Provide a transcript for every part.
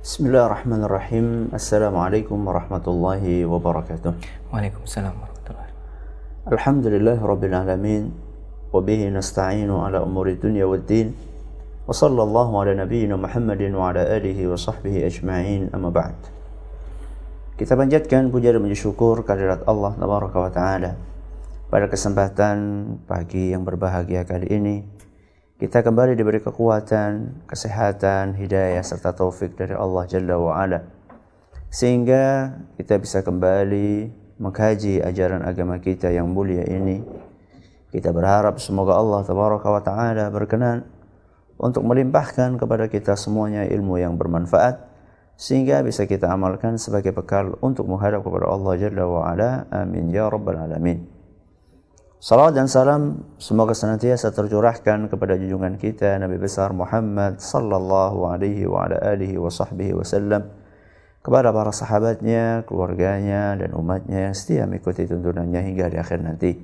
Bismillahirrahmanirrahim. Assalamualaikum warahmatullahi wabarakatuh. Waalaikumsalam warahmatullahi Alhamdulillah rabbil alamin. Wabihi nasta'inu ala umuri dunya wad din. Wa sallallahu ala nabiyyina Muhammadin wa ala alihi wa sahbihi ajma'in amma ba'd. Kita panjatkan puja dan puji syukur kehadirat Allah Tabaraka wa taala. Pada kesempatan pagi yang berbahagia kali ini, kita kembali diberi kekuatan, kesehatan, hidayah serta taufik dari Allah Jalla wa ala. Sehingga kita bisa kembali mengkaji ajaran agama kita yang mulia ini. Kita berharap semoga Allah Tabaraka wa taala berkenan untuk melimpahkan kepada kita semuanya ilmu yang bermanfaat sehingga bisa kita amalkan sebagai bekal untuk menghadap kepada Allah Jalla wa ala. Amin ya rabbal alamin. Salawat dan salam semoga senantiasa tercurahkan kepada junjungan kita Nabi besar Muhammad sallallahu alaihi wa ala alihi wa sahbihi wasallam kepada para sahabatnya, keluarganya dan umatnya yang setia mengikuti tuntunannya hingga di akhir nanti.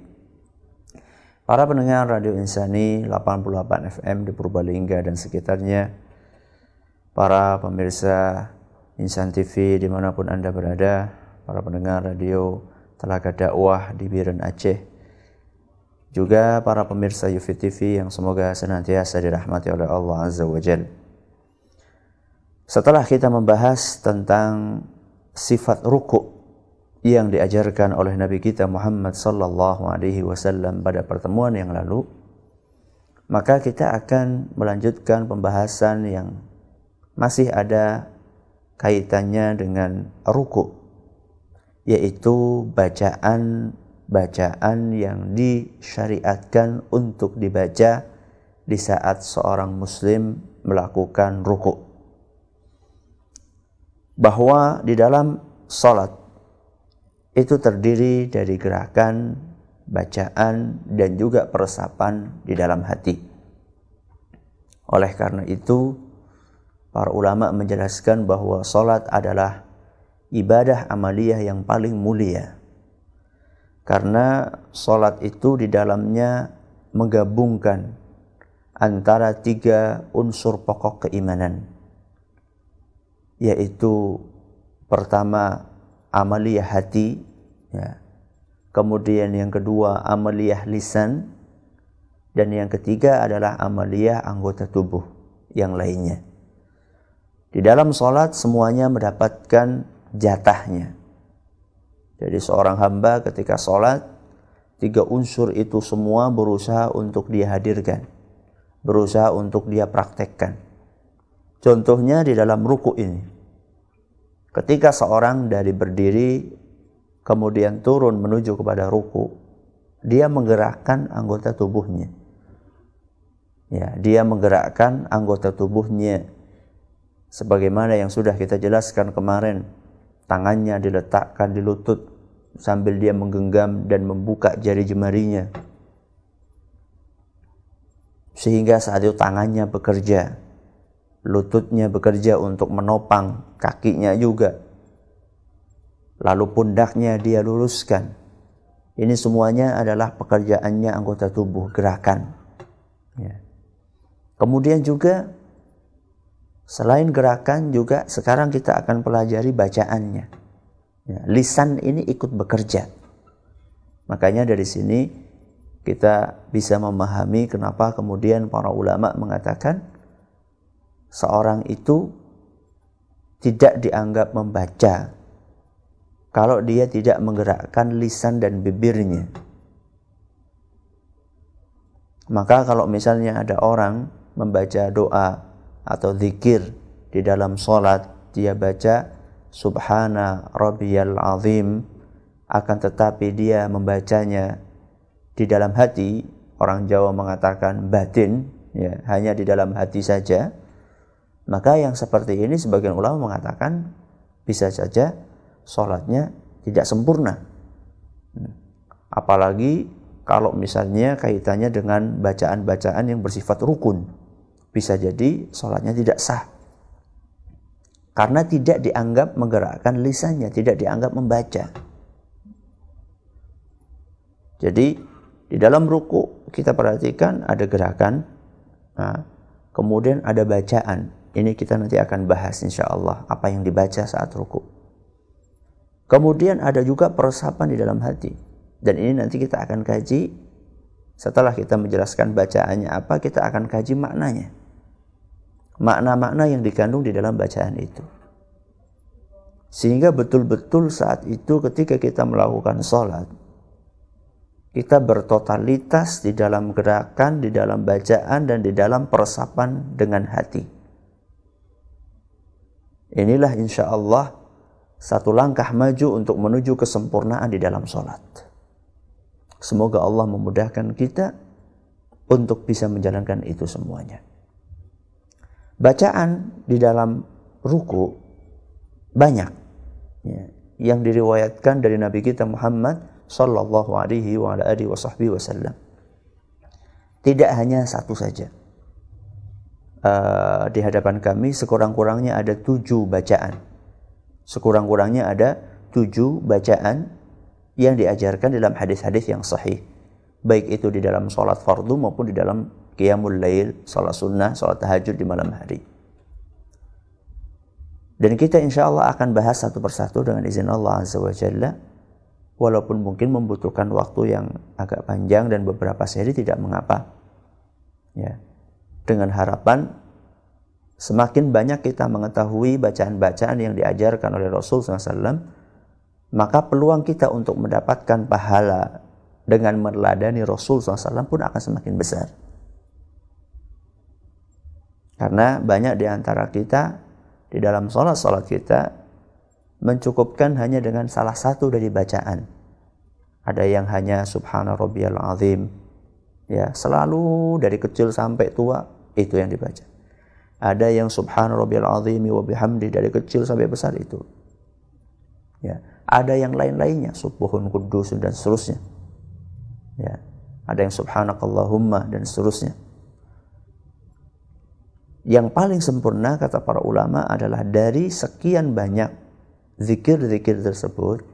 Para pendengar Radio Insani 88 FM di Purbalingga dan sekitarnya, para pemirsa Insan TV di mana pun Anda berada, para pendengar radio Telaga Dakwah di Biren Aceh, juga para pemirsa Yufi TV yang semoga senantiasa dirahmati oleh Allah Azza wa Jal. Setelah kita membahas tentang sifat ruku yang diajarkan oleh Nabi kita Muhammad sallallahu alaihi wasallam pada pertemuan yang lalu, maka kita akan melanjutkan pembahasan yang masih ada kaitannya dengan ruku yaitu bacaan bacaan yang disyariatkan untuk dibaca di saat seorang muslim melakukan ruku. Bahwa di dalam salat itu terdiri dari gerakan, bacaan, dan juga peresapan di dalam hati. Oleh karena itu, para ulama menjelaskan bahwa salat adalah ibadah amaliyah yang paling mulia karena solat itu di dalamnya menggabungkan antara tiga unsur pokok keimanan yaitu pertama amaliyah hati ya. kemudian yang kedua amaliyah lisan dan yang ketiga adalah amaliyah anggota tubuh yang lainnya di dalam solat semuanya mendapatkan jatahnya jadi seorang hamba ketika sholat, tiga unsur itu semua berusaha untuk dia hadirkan. Berusaha untuk dia praktekkan. Contohnya di dalam ruku ini. Ketika seorang dari berdiri kemudian turun menuju kepada ruku, dia menggerakkan anggota tubuhnya. Ya, dia menggerakkan anggota tubuhnya sebagaimana yang sudah kita jelaskan kemarin tangannya diletakkan di lutut sambil dia menggenggam dan membuka jari jemarinya. Sehingga saat itu tangannya bekerja lututnya bekerja untuk menopang kakinya juga. Lalu pundaknya dia luruskan ini semuanya adalah pekerjaannya anggota tubuh gerakan. Ya. kemudian juga Selain gerakan juga sekarang kita akan pelajari bacaannya. Ya, lisan ini ikut bekerja. Makanya dari sini kita bisa memahami kenapa kemudian para ulama mengatakan seorang itu tidak dianggap membaca kalau dia tidak menggerakkan lisan dan bibirnya. Maka kalau misalnya ada orang membaca doa atau zikir di dalam solat dia baca subhana rabbiyal azim akan tetapi dia membacanya di dalam hati. Orang Jawa mengatakan batin ya hanya di dalam hati saja. Maka yang seperti ini sebagian ulama mengatakan bisa saja sholatnya tidak sempurna. Apalagi kalau misalnya kaitannya dengan bacaan-bacaan yang bersifat rukun bisa jadi sholatnya tidak sah. Karena tidak dianggap menggerakkan lisannya, tidak dianggap membaca. Jadi di dalam ruku kita perhatikan ada gerakan, nah, kemudian ada bacaan. Ini kita nanti akan bahas insya Allah apa yang dibaca saat ruku. Kemudian ada juga peresapan di dalam hati. Dan ini nanti kita akan kaji setelah kita menjelaskan bacaannya apa, kita akan kaji maknanya. Makna-makna yang dikandung di dalam bacaan itu. Sehingga betul-betul saat itu ketika kita melakukan sholat, kita bertotalitas di dalam gerakan, di dalam bacaan, dan di dalam peresapan dengan hati. Inilah insya Allah satu langkah maju untuk menuju kesempurnaan di dalam sholat. Semoga Allah memudahkan kita untuk bisa menjalankan itu semuanya. Bacaan di dalam ruku banyak ya, yang diriwayatkan dari Nabi kita Muhammad sallallahu alaihi wa alihi wasallam. Tidak hanya satu saja uh, di hadapan kami sekurang-kurangnya ada tujuh bacaan. Sekurang-kurangnya ada tujuh bacaan yang diajarkan dalam hadis-hadis yang sahih. Baik itu di dalam sholat fardu maupun di dalam qiyamul lail, sholat sunnah, sholat tahajud di malam hari. Dan kita insya Allah akan bahas satu persatu dengan izin Allah Azza wa Jalla. Walaupun mungkin membutuhkan waktu yang agak panjang dan beberapa seri tidak mengapa. Ya dengan harapan semakin banyak kita mengetahui bacaan-bacaan yang diajarkan oleh Rasul SAW, maka peluang kita untuk mendapatkan pahala dengan meneladani Rasul SAW pun akan semakin besar. Karena banyak di antara kita di dalam sholat-sholat kita mencukupkan hanya dengan salah satu dari bacaan. Ada yang hanya subhana rabbiyal azim. Ya, selalu dari kecil sampai tua itu yang dibaca. Ada yang subhana rabbiyal azimi wa bihamdi dari kecil sampai besar itu. Ya, ada yang lain-lainnya subuhun kudus dan seterusnya. Ya, ada yang subhanakallahumma dan seterusnya. Yang paling sempurna kata para ulama adalah dari sekian banyak zikir-zikir tersebut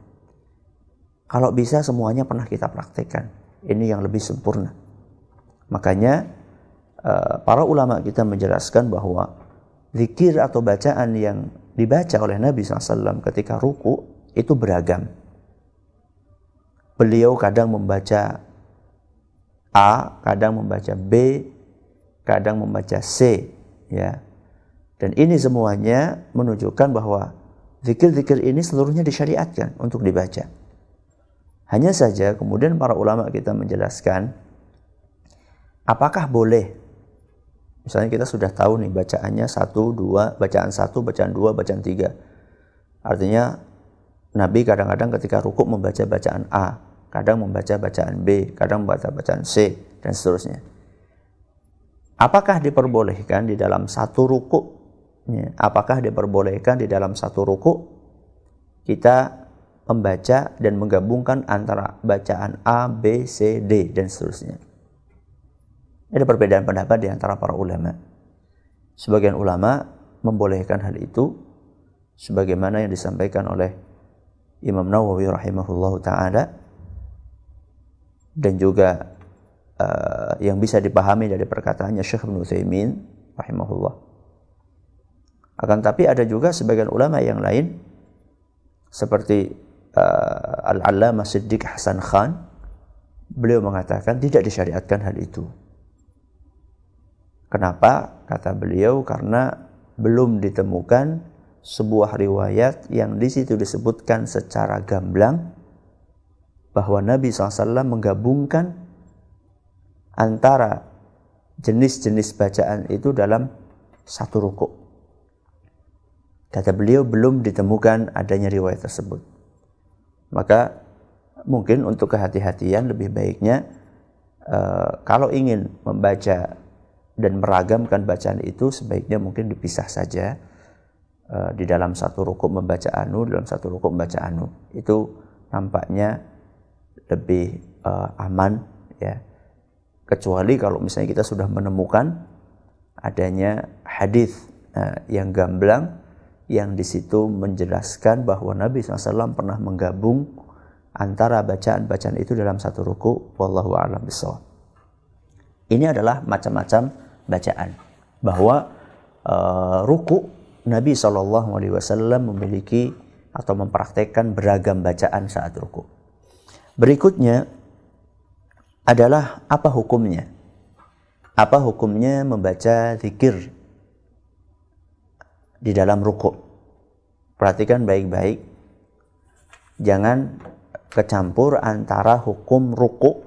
kalau bisa semuanya pernah kita praktekkan. Ini yang lebih sempurna. Makanya Eh, para ulama kita menjelaskan bahwa zikir atau bacaan yang dibaca oleh Nabi SAW ketika ruku itu beragam. Beliau kadang membaca A, kadang membaca B, kadang membaca C, ya. Dan ini semuanya menunjukkan bahwa zikir-zikir ini seluruhnya disyariatkan untuk dibaca. Hanya saja kemudian para ulama kita menjelaskan apakah boleh Misalnya kita sudah tahu nih bacaannya satu, dua, bacaan satu, bacaan dua, bacaan tiga. Artinya Nabi kadang-kadang ketika rukuk membaca bacaan A, kadang membaca bacaan B, kadang membaca bacaan C, dan seterusnya. Apakah diperbolehkan di dalam satu rukuk? Ya, apakah diperbolehkan di dalam satu rukuk kita membaca dan menggabungkan antara bacaan A, B, C, D, dan seterusnya? Ada perbedaan pendapat di antara para ulama. Sebagian ulama membolehkan hal itu sebagaimana yang disampaikan oleh Imam Nawawi rahimahullahu taala dan juga uh, yang bisa dipahami dari perkataannya Syekh Ibnu Utsaimin rahimahullah. Akan tapi ada juga sebagian ulama yang lain seperti uh, Al-Allamah Siddiq Hasan Khan beliau mengatakan tidak disyariatkan hal itu Kenapa? Kata beliau karena belum ditemukan sebuah riwayat yang di situ disebutkan secara gamblang bahwa Nabi SAW menggabungkan antara jenis-jenis bacaan itu dalam satu ruku. Kata beliau belum ditemukan adanya riwayat tersebut. Maka mungkin untuk kehati-hatian lebih baiknya uh, kalau ingin membaca dan meragamkan bacaan itu sebaiknya mungkin dipisah saja uh, di dalam satu rukuk membaca anu dalam satu rukuk membaca anu itu nampaknya lebih uh, aman ya kecuali kalau misalnya kita sudah menemukan adanya hadis uh, yang gamblang yang di situ menjelaskan bahwa Nabi SAW pernah menggabung antara bacaan-bacaan itu dalam satu ruku wallahu a'lam Ini adalah macam-macam bacaan. Bahwa uh, ruku Nabi Wasallam memiliki atau mempraktekkan beragam bacaan saat ruku. Berikutnya adalah apa hukumnya? Apa hukumnya membaca zikir di dalam ruku? Perhatikan baik-baik. Jangan kecampur antara hukum ruku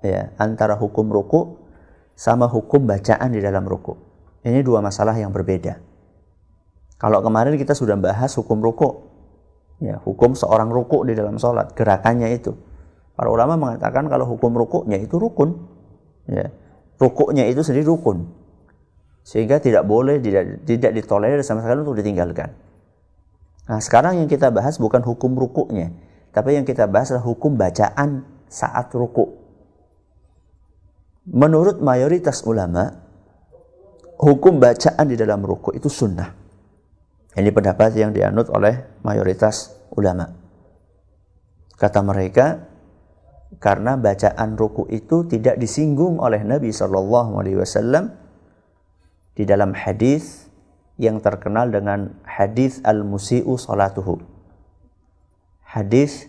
ya, antara hukum ruku sama hukum bacaan di dalam ruku. Ini dua masalah yang berbeda. Kalau kemarin kita sudah bahas hukum ruku, ya hukum seorang ruku di dalam sholat gerakannya itu para ulama mengatakan kalau hukum rukuknya itu rukun. Ya. Rukuknya itu sendiri rukun. Sehingga tidak boleh tidak tidak ditolerir sama sekali untuk ditinggalkan. Nah sekarang yang kita bahas bukan hukum rukuknya tapi yang kita bahas adalah hukum bacaan saat ruku menurut mayoritas ulama hukum bacaan di dalam ruku itu sunnah. Ini pendapat yang dianut oleh mayoritas ulama. Kata mereka, karena bacaan ruku itu tidak disinggung oleh Nabi Shallallahu Alaihi Wasallam di dalam hadis yang terkenal dengan hadis al musiu salatuhu. Hadis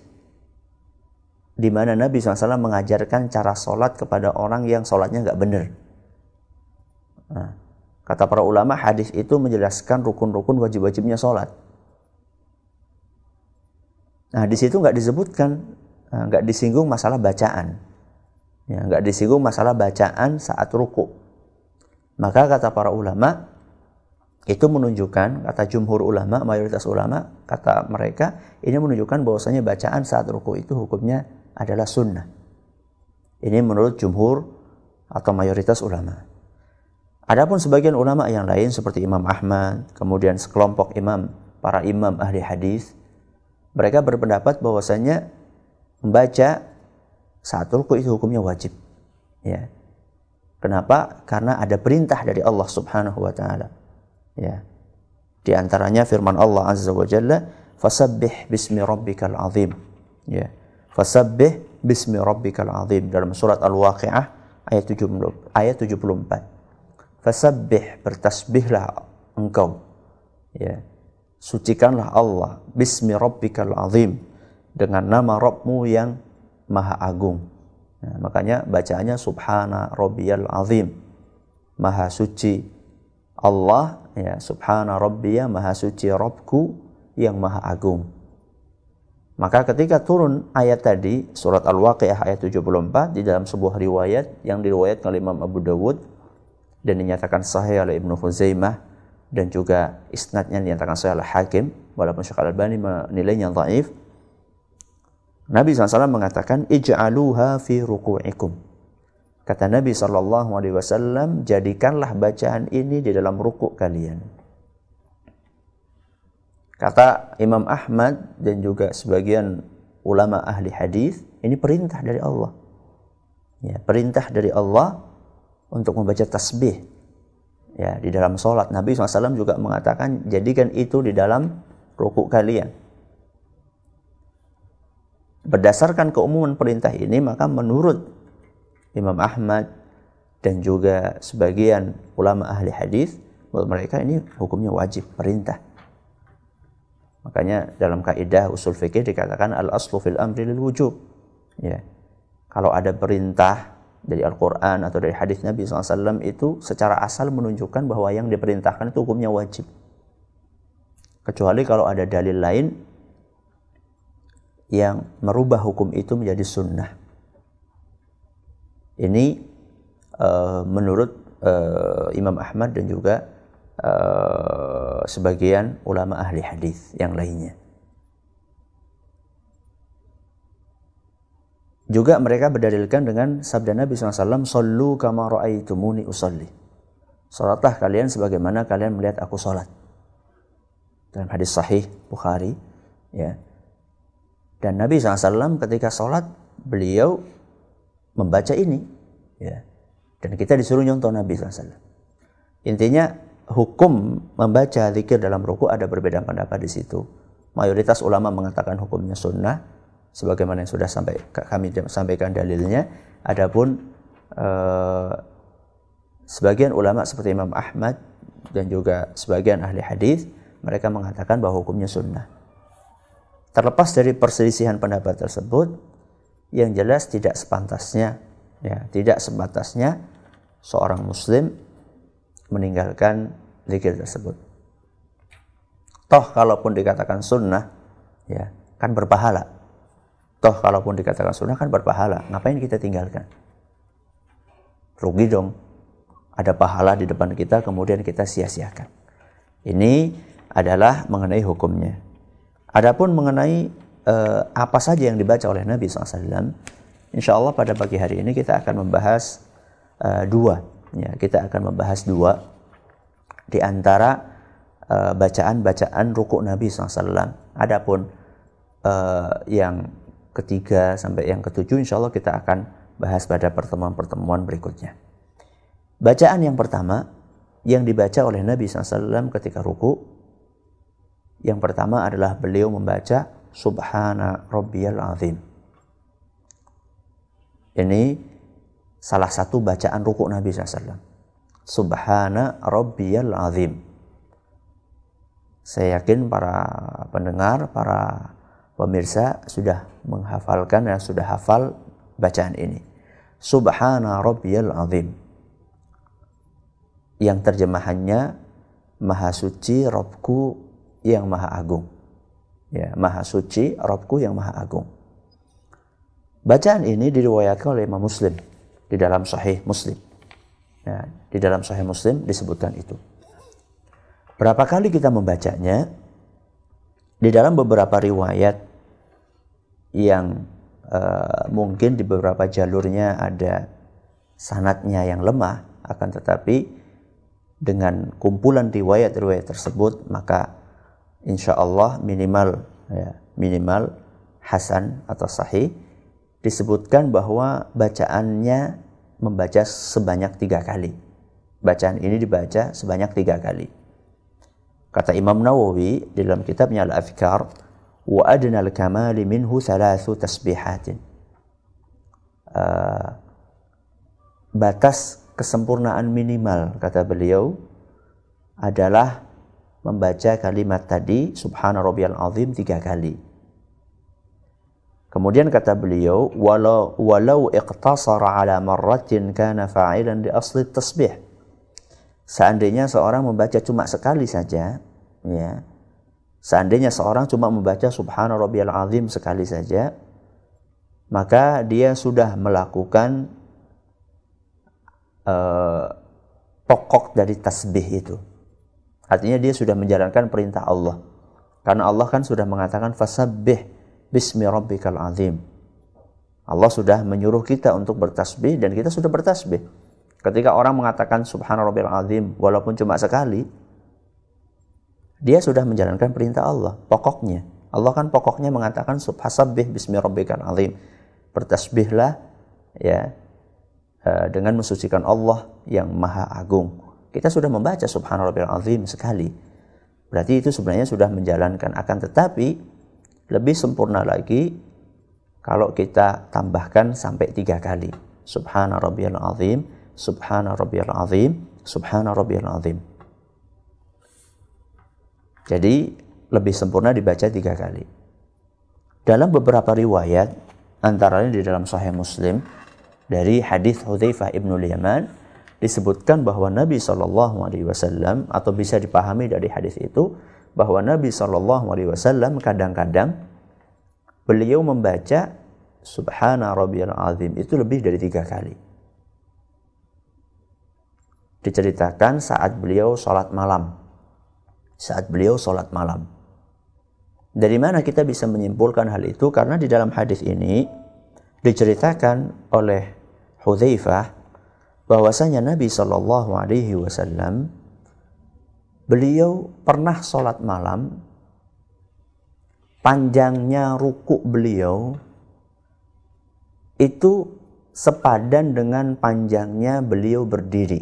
di mana Nabi SAW mengajarkan cara sholat kepada orang yang sholatnya nggak benar. Nah, Kata para ulama, hadis itu menjelaskan rukun-rukun wajib-wajibnya sholat. Nah, di situ nggak disebutkan, nggak disinggung masalah bacaan. Ya, nggak disinggung masalah bacaan saat ruku. Maka kata para ulama, itu menunjukkan, kata jumhur ulama, mayoritas ulama, kata mereka, ini menunjukkan bahwasanya bacaan saat ruku itu hukumnya adalah sunnah. Ini menurut jumhur atau mayoritas ulama. Adapun sebagian ulama yang lain seperti Imam Ahmad, kemudian sekelompok imam, para imam ahli hadis, mereka berpendapat bahwasanya membaca saat ruku itu hukumnya wajib. Ya. Kenapa? Karena ada perintah dari Allah Subhanahu wa taala. Ya. Di antaranya firman Allah Azza wa Jalla, "Fasabbih bismi rabbikal azim." Ya. Fasabbih bismi rabbikal azim dalam surat Al-Waqiah ayat 70 ayat 74 fasabbih bertasbihlah engkau ya sucikanlah Allah bismi rabbikal azim dengan nama Rabbmu yang maha agung nah, makanya bacaannya subhana rabbiyal azim maha suci Allah ya subhana rabbiya maha suci Rabbku yang maha agung maka ketika turun ayat tadi surat Al-Waqiah ayat 74 di dalam sebuah riwayat yang diriwayatkan oleh Imam Abu Dawud dan dinyatakan sahih oleh Ibnu Huzaimah dan juga isnadnya dinyatakan sahih oleh Hakim walaupun Syekh Al-Albani menilainya dhaif. Nabi SAW mengatakan ij'aluha fi ruku'ikum. Kata Nabi wasallam, jadikanlah bacaan ini di dalam ruku kalian. Kata Imam Ahmad dan juga sebagian ulama ahli hadis, ini perintah dari Allah. Ya, perintah dari Allah untuk membaca tasbih ya di dalam sholat Nabi SAW juga mengatakan jadikan itu di dalam rukuk kalian berdasarkan keumuman perintah ini maka menurut Imam Ahmad dan juga sebagian ulama ahli hadis menurut mereka ini hukumnya wajib perintah. Makanya dalam kaidah usul fikih dikatakan al aslu fil amri lil wujub. Ya. Kalau ada perintah dari Al-Quran atau dari hadis Nabi SAW itu secara asal menunjukkan bahwa yang diperintahkan itu hukumnya wajib. Kecuali kalau ada dalil lain yang merubah hukum itu menjadi sunnah. Ini uh, menurut uh, Imam Ahmad dan juga uh, sebagian ulama ahli hadis yang lainnya. Juga mereka berdalilkan dengan sabda Nabi SAW, Sallu kama ra'aitumuni usalli. Salatlah kalian sebagaimana kalian melihat aku salat. Dalam hadis sahih Bukhari. ya. Dan Nabi SAW ketika salat, beliau membaca ini. ya. Dan kita disuruh nyontoh Nabi SAW. Intinya, hukum membaca zikir dalam ruku ada berbeda pendapat di situ. Mayoritas ulama mengatakan hukumnya sunnah, sebagaimana yang sudah sampai kami sampaikan dalilnya adapun eh, sebagian ulama seperti Imam Ahmad dan juga sebagian ahli hadis mereka mengatakan bahwa hukumnya sunnah. Terlepas dari perselisihan pendapat tersebut, yang jelas tidak sepantasnya, ya, tidak sebatasnya seorang muslim meninggalkan zikir tersebut. Toh kalaupun dikatakan sunnah, ya kan berpahala. Toh kalaupun dikatakan sunnah kan berpahala. Ngapain kita tinggalkan? Rugi dong. Ada pahala di depan kita kemudian kita sia-siakan. Ini adalah mengenai hukumnya. Adapun mengenai uh, apa saja yang dibaca oleh Nabi SAW, insya Allah pada pagi hari ini kita akan membahas uh, dua. Ya, kita akan membahas dua di antara uh, bacaan-bacaan rukuk Nabi SAW. Adapun uh, yang ketiga sampai yang ketujuh, insya Allah kita akan bahas pada pertemuan-pertemuan berikutnya. Bacaan yang pertama yang dibaca oleh Nabi SAW ketika ruku, yang pertama adalah beliau membaca Subhana Rabbiyal Azim. Ini salah satu bacaan ruku Nabi SAW. Subhana Rabbiyal Azim. Saya yakin para pendengar, para pemirsa sudah menghafalkan dan sudah hafal bacaan ini. Subhana Rabbiyal Azim yang terjemahannya Maha Suci Robku yang Maha Agung. Ya, Maha Suci Robku yang Maha Agung. Bacaan ini diriwayatkan oleh Imam Muslim di dalam Sahih Muslim. Ya, di dalam Sahih Muslim disebutkan itu. Berapa kali kita membacanya? Di dalam beberapa riwayat yang uh, mungkin di beberapa jalurnya ada sanatnya yang lemah, akan tetapi dengan kumpulan riwayat-riwayat tersebut maka insya Allah minimal ya, minimal hasan atau sahih disebutkan bahwa bacaannya membaca sebanyak tiga kali. Bacaan ini dibaca sebanyak tiga kali. Kata Imam Nawawi di dalam kitabnya Al-Afkar, wa adnal kamali minhu thalathu tasbihatin. Uh, batas kesempurnaan minimal kata beliau adalah membaca kalimat tadi subhana rabbiyal azim tiga kali. Kemudian kata beliau walau walau iqtasara ala marratin kana fa'ilan di asli tasbih. Seandainya seorang membaca cuma sekali saja ya. Seandainya seorang cuma membaca subhana rabbiyal azim sekali saja maka dia sudah melakukan uh, pokok dari tasbih itu. Artinya dia sudah menjalankan perintah Allah. Karena Allah kan sudah mengatakan fasabbih bismi rabbikal azim. Allah sudah menyuruh kita untuk bertasbih dan kita sudah bertasbih. Ketika orang mengatakan subhana rabbil azim walaupun cuma sekali, dia sudah menjalankan perintah Allah, pokoknya. Allah kan pokoknya mengatakan subhasabbih bismi rabbikal azim. Bertasbihlah ya Eh, dengan mensucikan Allah yang maha agung. Kita sudah membaca subhanallah azim sekali. Berarti itu sebenarnya sudah menjalankan. Akan tetapi lebih sempurna lagi kalau kita tambahkan sampai tiga kali. Subhana rabbiyal azim, subhana rabbiyal azim, subhana rabbiyal azim. Jadi lebih sempurna dibaca tiga kali. Dalam beberapa riwayat, antaranya di dalam Sahih Muslim, dari hadis Hudzaifah ibnu Yaman disebutkan bahwa Nabi Shallallahu Alaihi Wasallam atau bisa dipahami dari hadis itu bahwa Nabi Shallallahu Alaihi Wasallam kadang-kadang beliau membaca Subhana Rabbiyal Azim itu lebih dari tiga kali. Diceritakan saat beliau sholat malam. Saat beliau sholat malam. Dari mana kita bisa menyimpulkan hal itu? Karena di dalam hadis ini diceritakan oleh Hudzaifah bahwasanya Nabi Shallallahu Alaihi Wasallam beliau pernah sholat malam panjangnya ruku beliau itu sepadan dengan panjangnya beliau berdiri.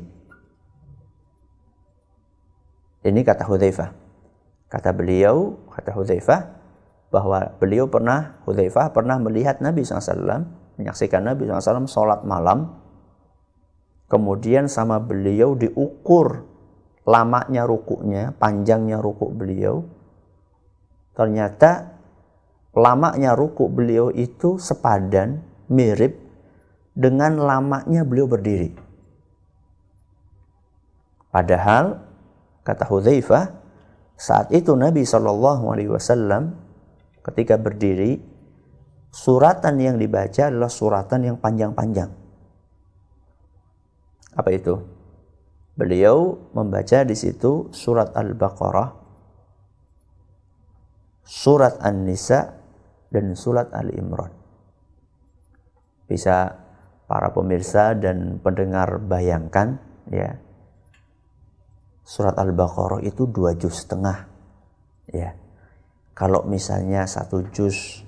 Ini kata Hudzaifah. Kata beliau, kata Hudzaifah bahwa beliau pernah Hudzaifah pernah melihat Nabi SAW menyaksikan Nabi SAW sholat malam kemudian sama beliau diukur lamanya rukuknya, panjangnya rukuk beliau, ternyata lamanya rukuk beliau itu sepadan, mirip dengan lamanya beliau berdiri. Padahal kata Hudzaifah saat itu Nabi Shallallahu Alaihi Wasallam ketika berdiri suratan yang dibaca adalah suratan yang panjang-panjang. Apa itu? Beliau membaca di situ surat Al-Baqarah, surat An-Nisa, dan surat Al-Imran. Bisa para pemirsa dan pendengar bayangkan ya surat Al-Baqarah itu dua juz setengah. Ya. Kalau misalnya satu juz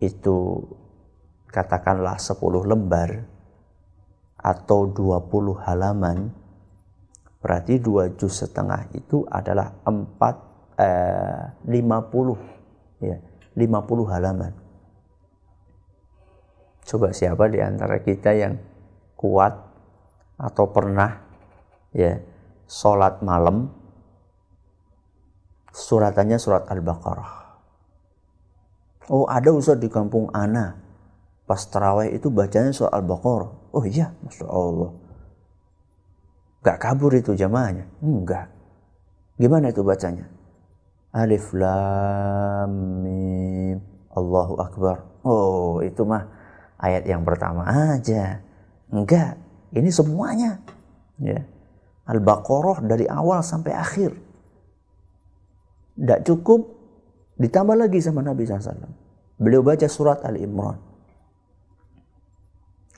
itu katakanlah 10 lembar atau 20 halaman, berarti dua juz setengah itu adalah 4 eh, 50 ya, 50 halaman. Coba siapa di antara kita yang kuat atau pernah ya sholat malam suratannya surat Al-Baqarah. Oh ada Ustaz di kampung Ana. Pas terawih itu bacanya surat Al-Baqarah. Oh iya, Masya Allah. Gak kabur itu jamaahnya? Enggak. Gimana itu bacanya? Alif Lam Mim Allahu Akbar. Oh itu mah ayat yang pertama aja. Enggak, ini semuanya. Ya. Al-Baqarah dari awal sampai akhir. Tidak cukup, ditambah lagi sama Nabi SAW. Beliau baca surat Al-Imran.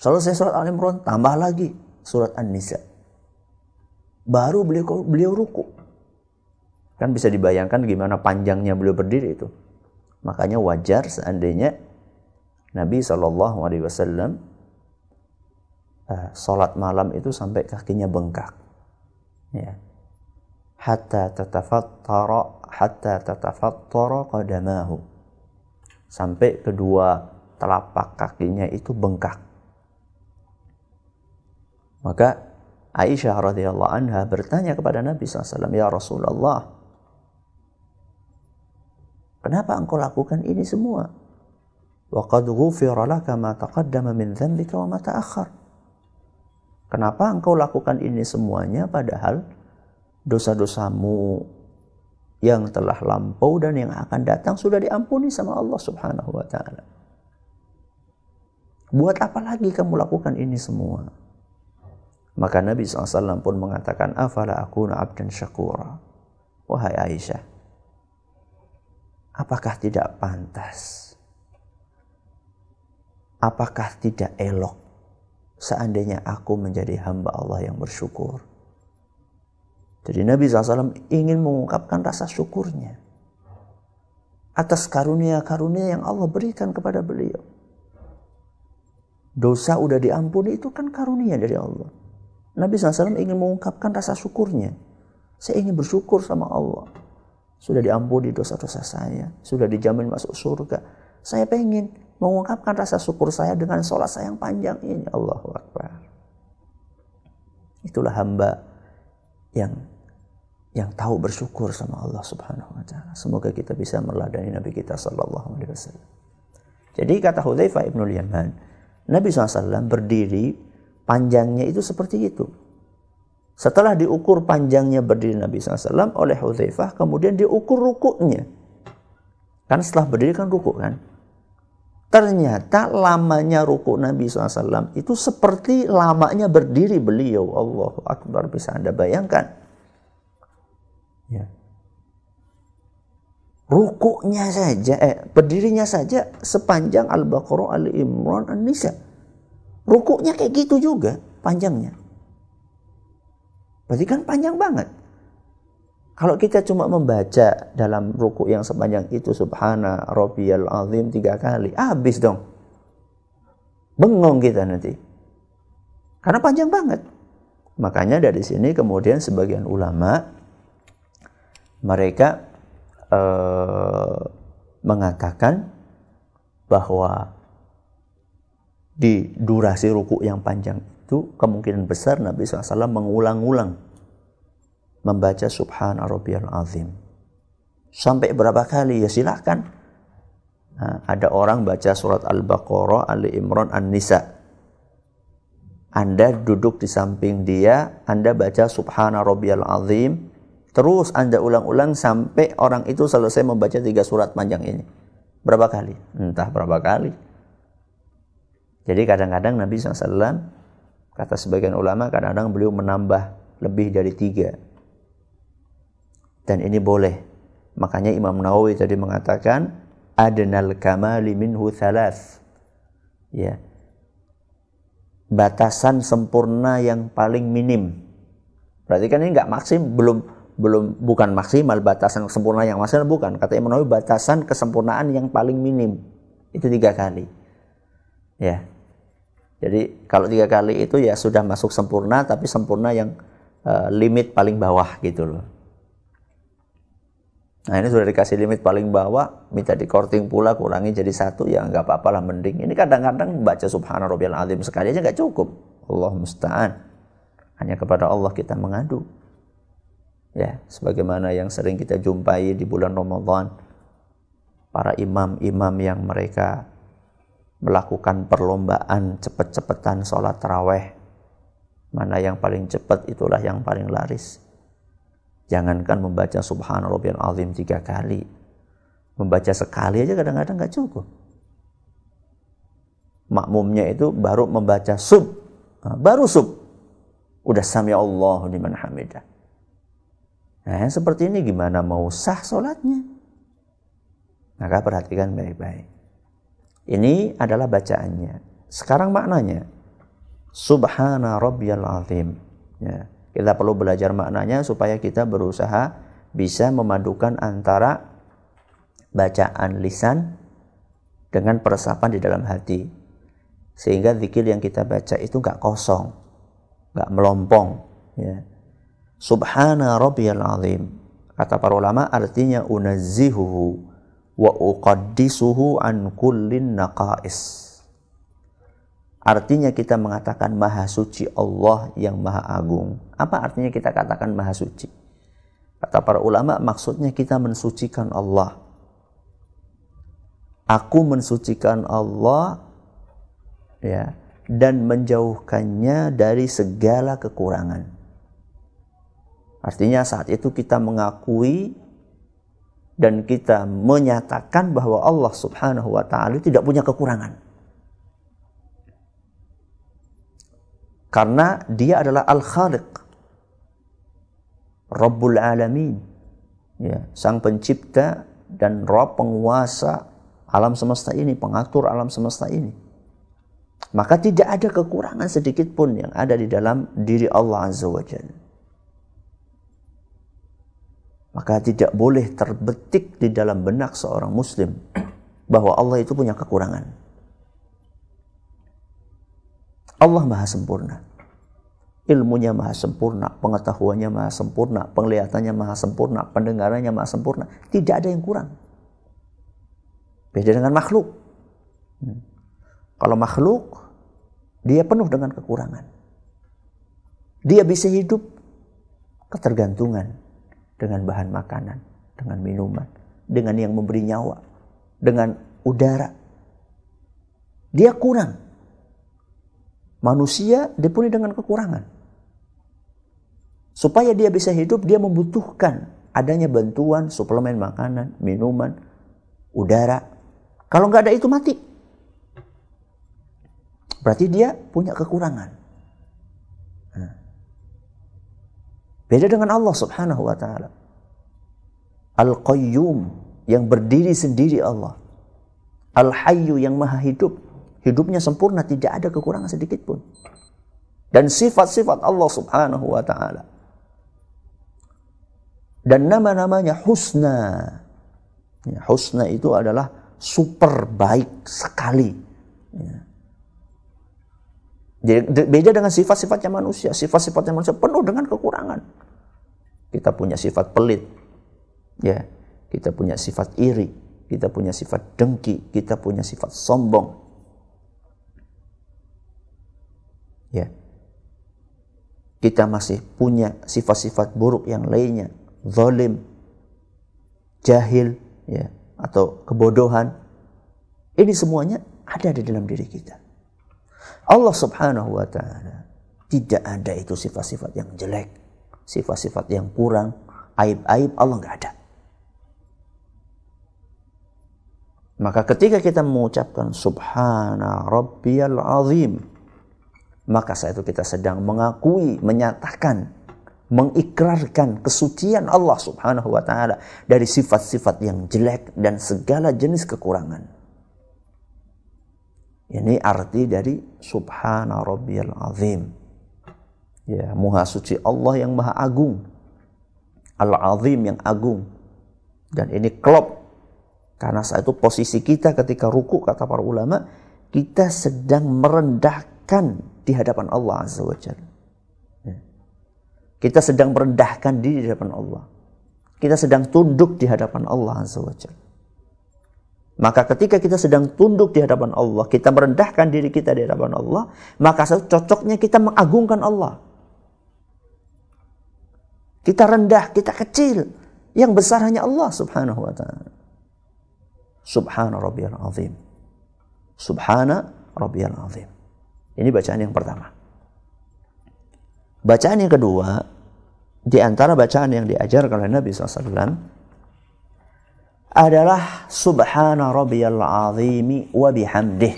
Selesai surat Al-Imran, tambah lagi surat An-Nisa. Baru beliau beliau ruku. Kan bisa dibayangkan gimana panjangnya beliau berdiri itu. Makanya wajar seandainya Nabi SAW uh, sholat malam itu sampai kakinya bengkak ya hatta tatafattara hatta tatafattara qadamahu sampai kedua telapak kakinya itu bengkak maka Aisyah radhiyallahu anha bertanya kepada Nabi SAW, Ya Rasulullah, kenapa engkau lakukan ini semua? وَقَدْ غُفِرَ لَكَ مَا تَقَدَّمَ مِنْ ذَنْبِكَ وَمَا ma. Kenapa engkau lakukan ini semuanya padahal dosa-dosamu yang telah lampau dan yang akan datang sudah diampuni sama Allah Subhanahu wa taala. Buat apa lagi kamu lakukan ini semua? Maka Nabi SAW pun mengatakan, Afala akuna abdan syakura. Wahai Aisyah, apakah tidak pantas? Apakah tidak elok seandainya aku menjadi hamba Allah yang bersyukur. Jadi Nabi SAW ingin mengungkapkan rasa syukurnya atas karunia-karunia yang Allah berikan kepada beliau. Dosa udah diampuni itu kan karunia dari Allah. Nabi SAW ingin mengungkapkan rasa syukurnya. Saya ingin bersyukur sama Allah. Sudah diampuni dosa-dosa saya. Sudah dijamin masuk surga. Saya pengen mengungkapkan rasa syukur saya dengan sholat saya yang panjang ini. Allahu Akbar. Itulah hamba yang yang tahu bersyukur sama Allah Subhanahu wa taala. Semoga kita bisa meladani Nabi kita sallallahu alaihi wasallam. Jadi kata Hudzaifah Ibnu Yaman, Nabi SAW berdiri panjangnya itu seperti itu. Setelah diukur panjangnya berdiri Nabi SAW oleh Hudzaifah, kemudian diukur rukuknya. Kan setelah berdiri kan rukuk kan? Ternyata lamanya ruku Nabi SAW itu seperti lamanya berdiri beliau. Allah Akbar bisa Anda bayangkan. Ya. Rukuknya saja, eh, berdirinya saja sepanjang Al-Baqarah, Al-Imran, An-Nisa. Rukuknya kayak gitu juga panjangnya. Berarti kan panjang banget. Kalau kita cuma membaca dalam ruku yang sepanjang itu subhana rabbiyal azim tiga kali, habis dong. Bengong kita nanti. Karena panjang banget. Makanya dari sini kemudian sebagian ulama mereka eh, mengatakan bahwa di durasi ruku yang panjang itu kemungkinan besar Nabi SAW mengulang-ulang membaca subhana rabbiyal azim. Sampai berapa kali ya silahkan. Nah, ada orang baca surat Al-Baqarah, Ali Imran, An-Nisa. Anda duduk di samping dia, Anda baca subhana rabbiyal azim, terus Anda ulang-ulang sampai orang itu selesai membaca tiga surat panjang ini. Berapa kali? Entah berapa kali. Jadi kadang-kadang Nabi SAW, kata sebagian ulama, kadang-kadang beliau menambah lebih dari tiga. Dan ini boleh. Makanya Imam Nawawi tadi mengatakan, adnal kamali minhu thalath. Ya, batasan sempurna yang paling minim. Berarti kan ini nggak maksim, belum belum bukan maksimal batasan sempurna yang maksimal bukan. Kata Imam Nawawi batasan kesempurnaan yang paling minim itu tiga kali. Ya. Jadi kalau tiga kali itu ya sudah masuk sempurna, tapi sempurna yang uh, limit paling bawah gitu loh. Nah ini sudah dikasih limit paling bawah, minta di korting pula, kurangi jadi satu, ya nggak apa-apa lah mending. Ini kadang-kadang baca subhana rabbiyal azim sekali aja nggak cukup. Allah musta'an. Hanya kepada Allah kita mengadu. Ya, sebagaimana yang sering kita jumpai di bulan Ramadan, para imam-imam yang mereka melakukan perlombaan cepet-cepetan sholat taraweh. Mana yang paling cepat itulah yang paling laris. Jangankan membaca subhanallah azim tiga kali. Membaca sekali aja kadang-kadang nggak cukup. Makmumnya itu baru membaca sub. baru sub. Udah sami Allah liman hamidah. Nah, seperti ini gimana mau sah sholatnya? Maka perhatikan baik-baik. Ini adalah bacaannya. Sekarang maknanya. Subhana rabbiyal azim. Ya. Kita perlu belajar maknanya supaya kita berusaha bisa memadukan antara bacaan lisan dengan peresapan di dalam hati. Sehingga zikir yang kita baca itu nggak kosong, nggak melompong. Ya. Subhana rabbiyal azim. Kata para ulama artinya unazzihuhu wa uqaddisuhu an kullin naqais Artinya kita mengatakan maha suci Allah yang maha agung. Apa artinya kita katakan maha suci? Kata para ulama maksudnya kita mensucikan Allah. Aku mensucikan Allah ya dan menjauhkannya dari segala kekurangan. Artinya saat itu kita mengakui dan kita menyatakan bahwa Allah Subhanahu wa taala tidak punya kekurangan. Karena dia adalah Al-Khaliq. Rabbul Alamin. Ya, sang pencipta dan Rabb penguasa alam semesta ini, pengatur alam semesta ini. Maka tidak ada kekurangan sedikit pun yang ada di dalam diri Allah Azza wa Jalla. Maka tidak boleh terbetik di dalam benak seorang muslim bahwa Allah itu punya kekurangan. Allah maha sempurna. Ilmunya maha sempurna, pengetahuannya maha sempurna, penglihatannya maha sempurna, pendengarannya maha sempurna. Tidak ada yang kurang. Beda dengan makhluk. Hmm. Kalau makhluk, dia penuh dengan kekurangan. Dia bisa hidup ketergantungan dengan bahan makanan, dengan minuman, dengan yang memberi nyawa, dengan udara. Dia kurang Manusia dipenuhi dengan kekurangan. Supaya dia bisa hidup, dia membutuhkan adanya bantuan, suplemen makanan, minuman, udara. Kalau nggak ada itu mati. Berarti dia punya kekurangan. Beda dengan Allah subhanahu wa ta'ala. Al-Qayyum yang berdiri sendiri Allah. Al-Hayyu yang maha hidup hidupnya sempurna, tidak ada kekurangan sedikit pun. Dan sifat-sifat Allah Subhanahu wa taala. Dan nama-namanya husna. Ya, husna itu adalah super baik sekali. Ya. Jadi beda dengan sifat-sifatnya manusia. Sifat-sifatnya manusia penuh dengan kekurangan. Kita punya sifat pelit. Ya, kita punya sifat iri, kita punya sifat dengki, kita punya sifat sombong. Ya. kita masih punya sifat-sifat buruk yang lainnya, zalim, jahil, ya, atau kebodohan. Ini semuanya ada di dalam diri kita. Allah Subhanahu wa taala tidak ada itu sifat-sifat yang jelek, sifat-sifat yang kurang, aib-aib Allah nggak ada. Maka ketika kita mengucapkan subhana rabbiyal azim, maka saat itu kita sedang mengakui, menyatakan, mengikrarkan kesucian Allah Subhanahu wa taala dari sifat-sifat yang jelek dan segala jenis kekurangan. Ini arti dari subhana rabbiyal azim. Ya, maha suci Allah yang maha agung. Al-azim yang agung. Dan ini klop karena saat itu posisi kita ketika ruku kata para ulama kita sedang merendahkan di hadapan Allah Azza wa Jalla. Ya. Kita sedang merendahkan diri di hadapan Allah. Kita sedang tunduk di hadapan Allah Azza wa Jalla. Maka ketika kita sedang tunduk di hadapan Allah, kita merendahkan diri kita di hadapan Allah, maka cocoknya kita mengagungkan Allah. Kita rendah, kita kecil. Yang besar hanya Allah subhanahu wa ta'ala. Subhana rabbiyal azim. Subhana rabbiyal azim. Ini bacaan yang pertama. Bacaan yang kedua, di antara bacaan yang diajarkan oleh Nabi SAW adalah Subhana Rabbiyal Azimi wa bihamdih.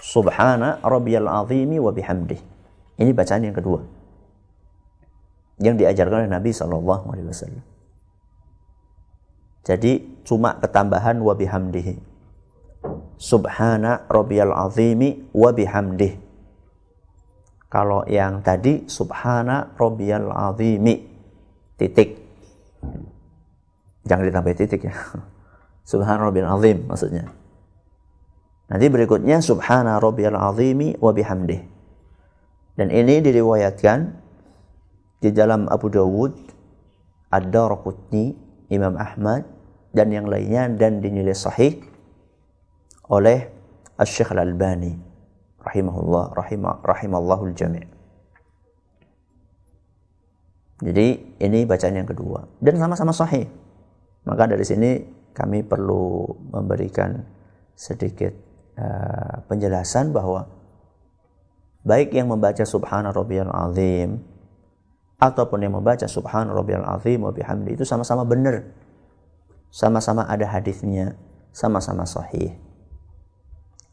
Subhana Rabbiyal Azimi wa bihamdih. Ini bacaan yang kedua. Yang diajarkan oleh Nabi SAW. Jadi cuma ketambahan wa bihamdihi subhana rabbiyal azimi wa bihamdih. Kalau yang tadi subhana rabbiyal azimi titik. Jangan ditambah titik ya. Subhana rabbiyal azim maksudnya. Nanti berikutnya subhana rabbiyal azimi wa bihamdih. Dan ini diriwayatkan di dalam Abu Dawud, Ad-Darqutni, Imam Ahmad dan yang lainnya dan dinilai sahih oleh Al-Syekh Al-Albani rahimahullah rahimah rahimallahul jami' Jadi ini bacaan yang kedua dan sama-sama sahih. Maka dari sini kami perlu memberikan sedikit uh, penjelasan bahwa baik yang membaca subhana rabbiyal azim ataupun yang membaca subhana rabbiyal azim wa bihamdi itu sama-sama benar. Sama-sama ada hadisnya, sama-sama sahih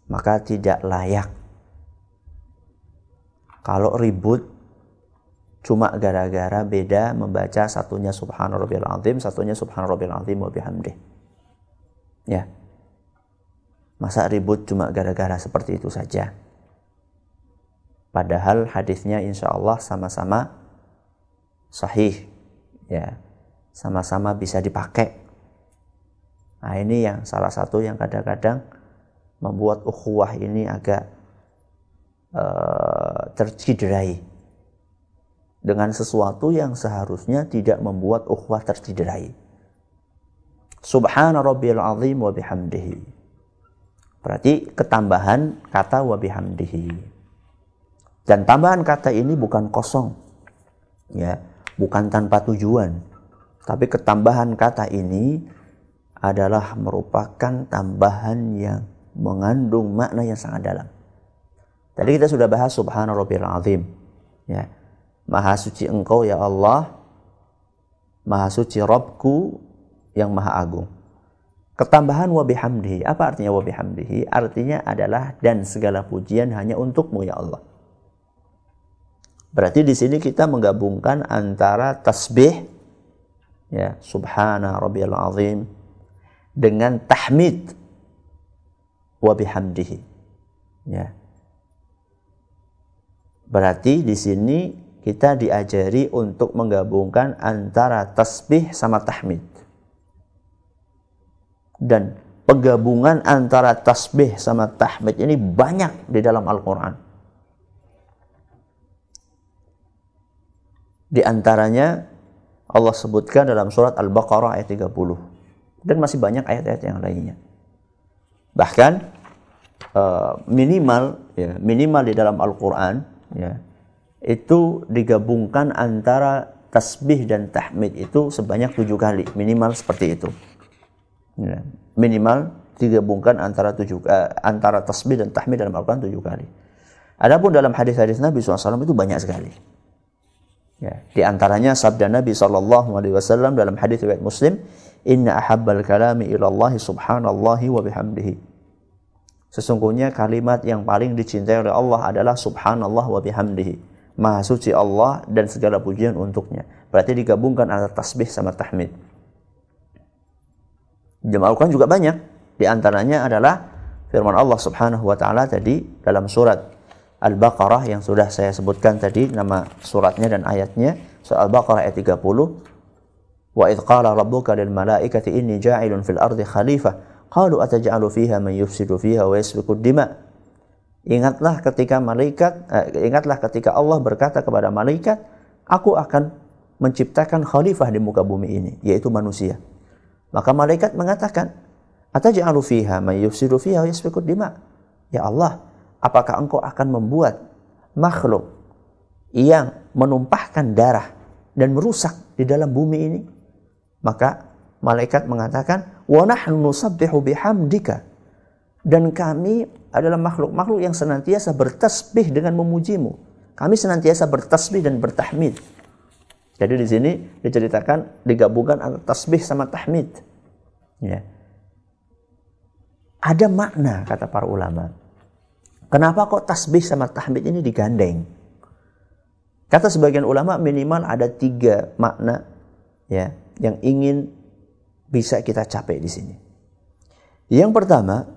maka tidak layak. Kalau ribut cuma gara-gara beda membaca satunya subhanallah azim, satunya subhanallah azim wa bihamdih. Ya. Masa ribut cuma gara-gara seperti itu saja. Padahal hadisnya insya Allah sama-sama sahih. Ya. Sama-sama bisa dipakai. Nah ini yang salah satu yang kadang-kadang membuat ukhuwah ini agak uh, terciderai dengan sesuatu yang seharusnya tidak membuat ukhuwah terciderai. Subhana rabbiyal azim wa bihamdihi. Berarti ketambahan kata wa bihamdihi. Dan tambahan kata ini bukan kosong. Ya, bukan tanpa tujuan. Tapi ketambahan kata ini adalah merupakan tambahan yang mengandung makna yang sangat dalam. Tadi kita sudah bahas subhana rabbil azim. Ya. Maha suci engkau ya Allah. Maha suci Rabbku yang maha agung. Ketambahan wa bihamdihi. Apa artinya wa bihamdihi? Artinya adalah dan segala pujian hanya untukmu ya Allah. Berarti di sini kita menggabungkan antara tasbih ya subhana rabbiyal azim dengan tahmid wa bihamdihi. Ya. Berarti di sini kita diajari untuk menggabungkan antara tasbih sama tahmid. Dan penggabungan antara tasbih sama tahmid ini banyak di dalam Al-Quran. Di antaranya Allah sebutkan dalam surat Al-Baqarah ayat 30. Dan masih banyak ayat-ayat yang lainnya. Bahkan uh, minimal ya, minimal di dalam Al-Qur'an ya. itu digabungkan antara tasbih dan tahmid itu sebanyak tujuh kali minimal seperti itu ya. minimal digabungkan antara tujuh uh, antara tasbih dan tahmid dalam Al-Quran tujuh kali adapun dalam hadis-hadis Nabi SAW itu banyak sekali ya. di antaranya sabda Nabi SAW dalam hadis riwayat Muslim inna ahabbal kalami ilallah subhanallahi wa bihamdihi sesungguhnya kalimat yang paling dicintai oleh Allah adalah subhanallah wa bihamdihi Maha suci Allah dan segala pujian untuknya. Berarti digabungkan antara tasbih sama tahmid. Jemaah Al-Quran juga banyak. Di antaranya adalah firman Allah Subhanahu wa taala tadi dalam surat Al-Baqarah yang sudah saya sebutkan tadi nama suratnya dan ayatnya. Surat Al-Baqarah ayat 30. Wa idh qala rabbuka lil malaikati inni ja'ilun fil ardi khalifah. Qalu ataj'alu fiha man yufsidu fiha wa yasfiku dima' Ingatlah ketika malaikat, eh, ingatlah ketika Allah berkata kepada malaikat, aku akan menciptakan khalifah di muka bumi ini, yaitu manusia. Maka malaikat mengatakan, Ataj'alu fiha may yufsidu fiha yasfiku dima. Ya Allah, apakah engkau akan membuat makhluk yang menumpahkan darah dan merusak di dalam bumi ini? Maka malaikat mengatakan, "Wa nahnu nusabbihu bihamdika." Dan kami adalah makhluk-makhluk yang senantiasa bertasbih dengan memujimu. Kami senantiasa bertasbih dan bertahmid. Jadi di sini diceritakan digabungkan antara tasbih sama tahmid. Ya. Ada makna kata para ulama. Kenapa kok tasbih sama tahmid ini digandeng? Kata sebagian ulama minimal ada tiga makna ya yang ingin bisa kita capai di sini. Yang pertama,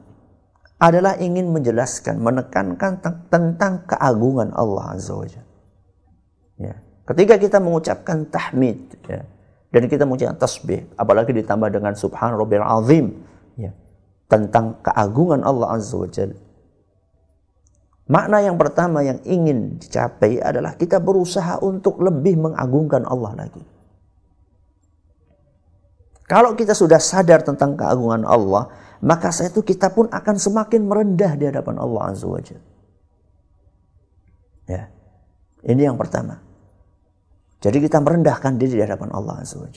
adalah ingin menjelaskan, menekankan tentang keagungan Allah Azza wa Ya. Ketika kita mengucapkan tahmid ya, dan kita mengucapkan tasbih, apalagi ditambah dengan subhan rabbil azim ya, tentang keagungan Allah Azza wa Makna yang pertama yang ingin dicapai adalah kita berusaha untuk lebih mengagungkan Allah lagi. Kalau kita sudah sadar tentang keagungan Allah, maka saya itu kita pun akan semakin merendah di hadapan Allah Azza wa Ya. Ini yang pertama. Jadi kita merendahkan diri di hadapan Allah Azza wa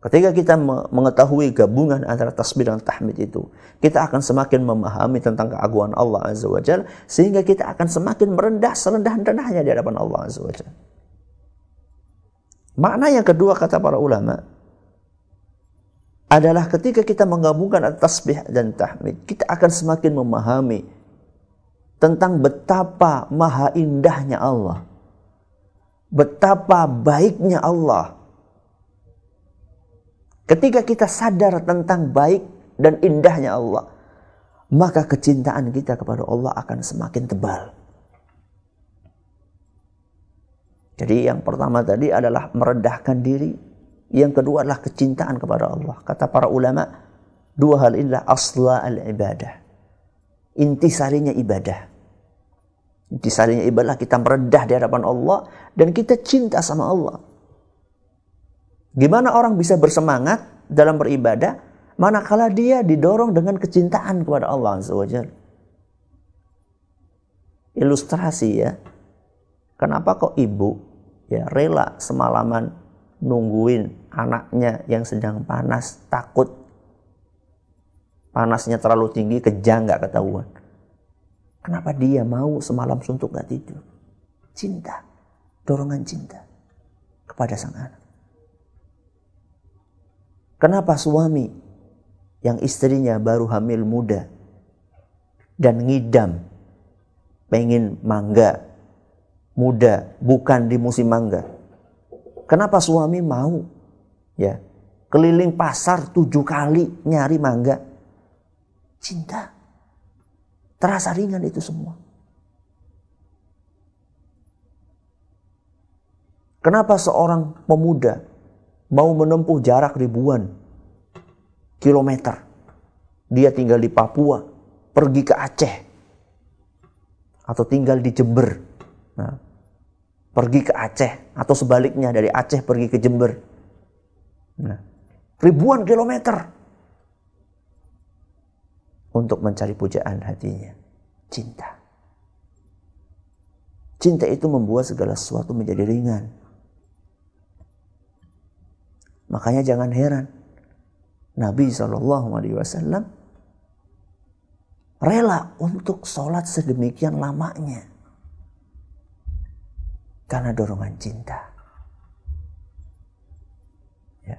Ketika kita mengetahui gabungan antara tasbih dan tahmid itu, kita akan semakin memahami tentang keagungan Allah Azza wa sehingga kita akan semakin merendah serendah-rendahnya di hadapan Allah Azza wa Makna yang kedua kata para ulama, adalah ketika kita menggabungkan tasbih dan tahmid, kita akan semakin memahami tentang betapa maha indahnya Allah. Betapa baiknya Allah. Ketika kita sadar tentang baik dan indahnya Allah, maka kecintaan kita kepada Allah akan semakin tebal. Jadi yang pertama tadi adalah merendahkan diri, yang kedua adalah kecintaan kepada Allah. Kata para ulama, dua hal inilah asla al-ibadah. Intisarinya ibadah. Intisarinya ibadah kita meredah di hadapan Allah dan kita cinta sama Allah. Gimana orang bisa bersemangat dalam beribadah? Manakala dia didorong dengan kecintaan kepada Allah Azza Ilustrasi ya. Kenapa kok ibu ya rela semalaman nungguin anaknya yang sedang panas takut? Panasnya terlalu tinggi kejang nggak ketahuan. Kenapa dia mau semalam suntuk nggak tidur? Cinta. Dorongan cinta kepada sang anak kenapa suami yang istrinya baru hamil muda dan ngidam pengen mangga muda bukan di musim mangga? Kenapa suami mau ya keliling pasar tujuh kali nyari mangga? Cinta. Terasa ringan itu semua. Kenapa seorang pemuda mau menempuh jarak ribuan kilometer dia tinggal di Papua pergi ke Aceh atau tinggal di Jember nah, pergi ke Aceh atau sebaliknya dari Aceh pergi ke Jember Nah, ribuan kilometer untuk mencari pujaan hatinya. Cinta. Cinta itu membuat segala sesuatu menjadi ringan. Makanya jangan heran. Nabi Shallallahu Alaihi Wasallam rela untuk sholat sedemikian lamanya karena dorongan cinta. Ya.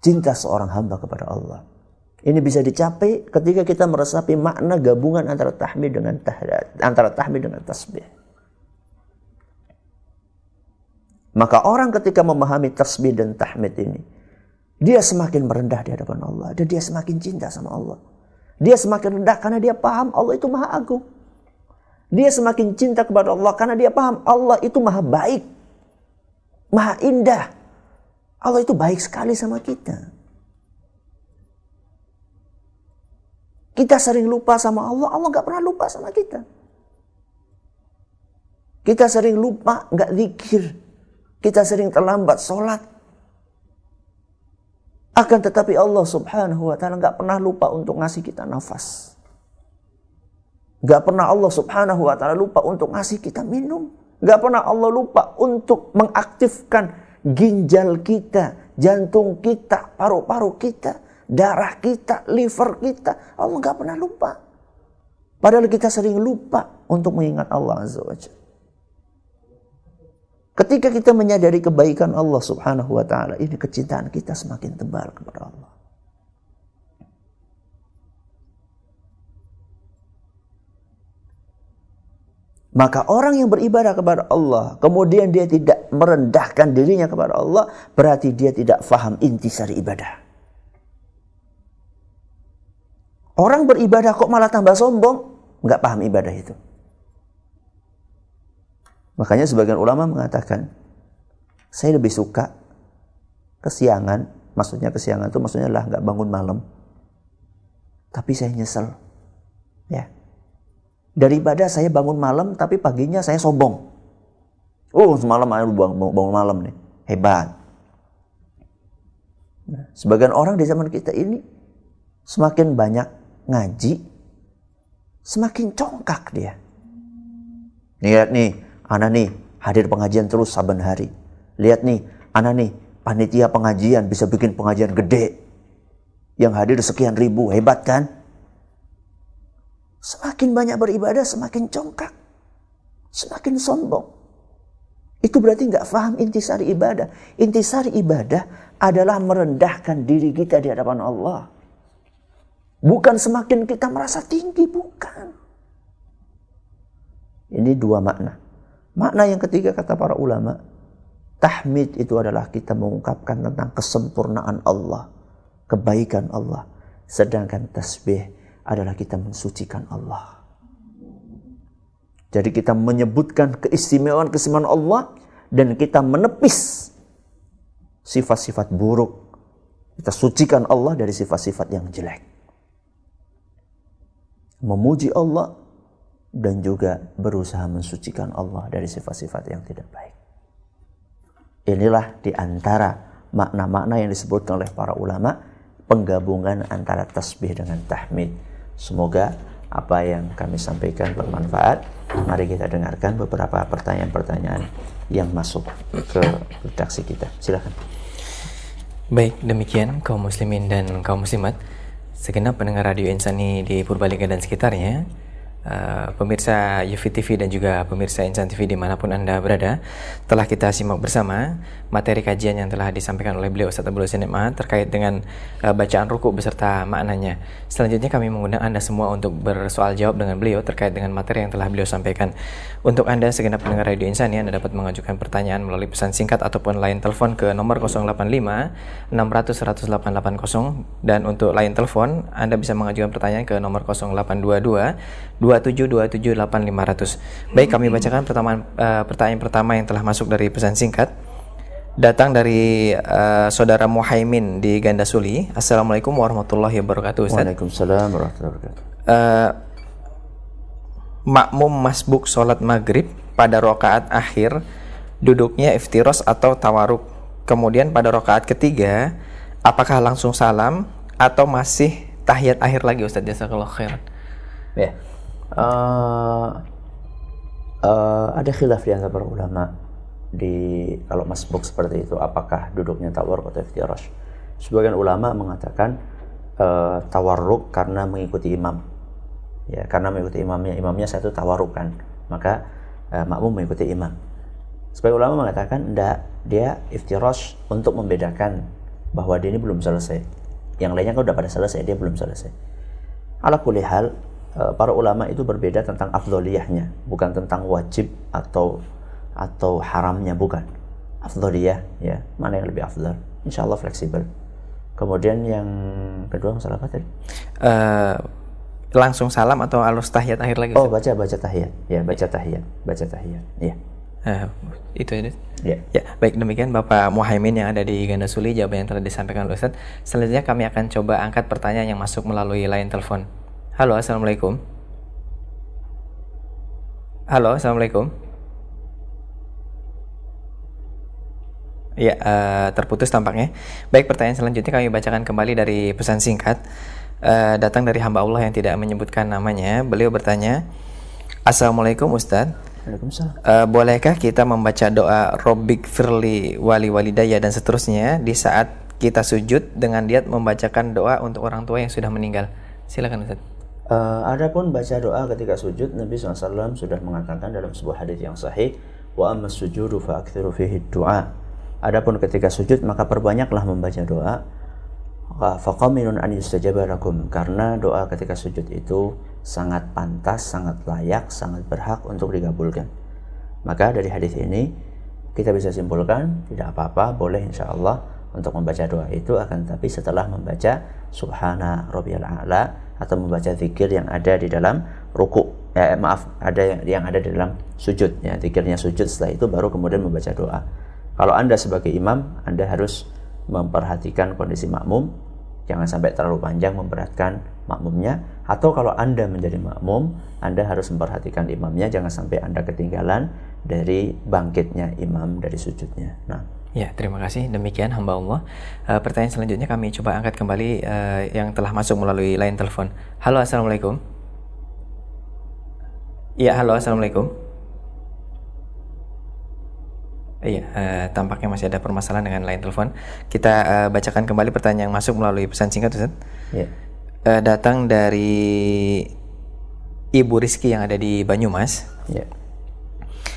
Cinta seorang hamba kepada Allah. Ini bisa dicapai ketika kita meresapi makna gabungan antara tahmid dengan tahdat, antara tahmid dengan tasbih. Maka orang ketika memahami tasbih dan tahmid ini, dia semakin merendah di hadapan Allah dan dia semakin cinta sama Allah. Dia semakin rendah karena dia paham Allah itu maha agung. Dia semakin cinta kepada Allah karena dia paham Allah itu maha baik. Maha indah. Allah itu baik sekali sama kita. Kita sering lupa sama Allah, Allah nggak pernah lupa sama kita. Kita sering lupa, nggak zikir. Kita sering terlambat sholat. Akan tetapi Allah subhanahu wa ta'ala nggak pernah lupa untuk ngasih kita nafas. Nggak pernah Allah subhanahu wa ta'ala lupa untuk ngasih kita minum. Nggak pernah Allah lupa untuk mengaktifkan ginjal kita, jantung kita, paru-paru kita darah kita, liver kita. Allah nggak pernah lupa. Padahal kita sering lupa untuk mengingat Allah Azza wa Ketika kita menyadari kebaikan Allah Subhanahu wa taala, ini kecintaan kita semakin tebal kepada Allah. Maka orang yang beribadah kepada Allah, kemudian dia tidak merendahkan dirinya kepada Allah, berarti dia tidak faham intisari ibadah. Orang beribadah kok malah tambah sombong, nggak paham ibadah itu. Makanya sebagian ulama mengatakan, saya lebih suka kesiangan, maksudnya kesiangan itu maksudnya lah nggak bangun malam, tapi saya nyesel, ya. Daripada saya bangun malam tapi paginya saya sombong. Oh semalam aku bangun, bangun malam nih, hebat. Nah, sebagian orang di zaman kita ini semakin banyak ngaji, semakin congkak dia. Lihat nih, anak nih hadir pengajian terus saban hari. Lihat nih, anak nih panitia pengajian bisa bikin pengajian gede. Yang hadir sekian ribu, hebat kan? Semakin banyak beribadah, semakin congkak. Semakin sombong. Itu berarti nggak paham intisari ibadah. Intisari ibadah adalah merendahkan diri kita di hadapan Allah. Bukan semakin kita merasa tinggi, bukan. Ini dua makna. Makna yang ketiga kata para ulama, tahmid itu adalah kita mengungkapkan tentang kesempurnaan Allah, kebaikan Allah. Sedangkan tasbih adalah kita mensucikan Allah. Jadi kita menyebutkan keistimewaan-keistimewaan Allah dan kita menepis sifat-sifat buruk. Kita sucikan Allah dari sifat-sifat yang jelek memuji Allah dan juga berusaha mensucikan Allah dari sifat-sifat yang tidak baik. Inilah di antara makna-makna yang disebutkan oleh para ulama penggabungan antara tasbih dengan tahmid. Semoga apa yang kami sampaikan bermanfaat. Mari kita dengarkan beberapa pertanyaan-pertanyaan yang masuk ke redaksi kita. Silakan. Baik, demikian kaum muslimin dan kaum muslimat segenap pendengar Radio Insani di Purbalingga dan sekitarnya Uh, pemirsa Yufi TV dan juga pemirsa Insan TV di mana pun Anda berada telah kita simak bersama materi kajian yang telah disampaikan oleh beliau Ustaz Abdul SMA terkait dengan uh, bacaan ruku beserta maknanya. Selanjutnya kami mengundang Anda semua untuk bersoal jawab dengan beliau terkait dengan materi yang telah beliau sampaikan. Untuk Anda segenap pendengar Radio Insani Anda dapat mengajukan pertanyaan melalui pesan singkat ataupun line telepon ke nomor 085 600 1880 dan untuk line telepon Anda bisa mengajukan pertanyaan ke nomor 0822 27278 Baik, kami bacakan pertama, uh, pertanyaan pertama yang telah masuk dari pesan singkat. Datang dari uh, saudara Muhaimin di Ganda Suli. Assalamualaikum warahmatullahi wabarakatuh. Ustaz. Waalaikumsalam warahmatullahi wabarakatuh. Uh, makmum masbuk sholat maghrib pada rokaat akhir duduknya iftiros atau tawaruk. Kemudian pada rokaat ketiga, apakah langsung salam atau masih tahiyat akhir lagi Ustaz? Jazakallah khairan. Ya uh, uh, ada khilaf di antara para ulama di kalau masbuk seperti itu apakah duduknya tawarruk atau iftirash? Sebagian ulama mengatakan uh, tawarruk karena mengikuti imam. Ya karena mengikuti imamnya imamnya satu tawarruk kan maka uh, makmum mengikuti imam. Sebagian ulama mengatakan tidak dia iftirash untuk membedakan bahwa dia ini belum selesai. Yang lainnya kalau udah pada selesai dia belum selesai. Ala kulli hal para ulama itu berbeda tentang afdoliyahnya bukan tentang wajib atau atau haramnya bukan afdaliyah ya mana yang lebih afdal insya Allah fleksibel kemudian yang kedua masalah apa tadi uh, langsung salam atau alus tahiyat akhir lagi oh baca baca tahiyat ya baca tahiyat baca tahiyat ya Uh, itu ini. Ya. ya. Baik demikian Bapak Muhaimin yang ada di Ganda Suli jawaban yang telah disampaikan oleh Ustaz. Selanjutnya kami akan coba angkat pertanyaan yang masuk melalui line telepon. Halo, Assalamualaikum. Halo, Assalamualaikum. Ya, uh, terputus tampaknya. Baik, pertanyaan selanjutnya kami bacakan kembali dari pesan singkat. Uh, datang dari hamba Allah yang tidak menyebutkan namanya. Beliau bertanya, Assalamualaikum Ustadz. Uh, bolehkah kita membaca doa Robik Firli Wali Walidaya dan seterusnya di saat kita sujud dengan diat membacakan doa untuk orang tua yang sudah meninggal? Silakan Ustaz. Uh, adapun baca doa ketika sujud Nabi SAW sudah mengatakan dalam sebuah hadis yang sahih wa amma sujudu fa fihi du'a Adapun ketika sujud maka perbanyaklah membaca doa. Faqaminun an yustajabalakum karena doa ketika sujud itu sangat pantas, sangat layak, sangat berhak untuk dikabulkan. Maka dari hadis ini kita bisa simpulkan tidak apa-apa, boleh insya Allah untuk membaca doa itu akan tapi setelah membaca subhana rabbiyal a'la atau membaca zikir yang ada di dalam ruku. Eh, maaf ada yang, yang ada di dalam sujud. Ya zikirnya sujud setelah itu baru kemudian membaca doa. Kalau Anda sebagai imam, Anda harus memperhatikan kondisi makmum, jangan sampai terlalu panjang memberatkan makmumnya. Atau kalau Anda menjadi makmum, Anda harus memperhatikan imamnya, jangan sampai Anda ketinggalan dari bangkitnya imam dari sujudnya. Nah, Ya, terima kasih. Demikian hamba Allah. Uh, pertanyaan selanjutnya kami coba angkat kembali uh, yang telah masuk melalui line telepon. Halo, assalamualaikum. Ya, halo, assalamualaikum. Iya, uh, tampaknya masih ada permasalahan dengan line telepon. Kita uh, bacakan kembali pertanyaan yang masuk melalui pesan singkat, Ustaz. Iya. Uh, datang dari Ibu Rizky yang ada di Banyumas. Iya.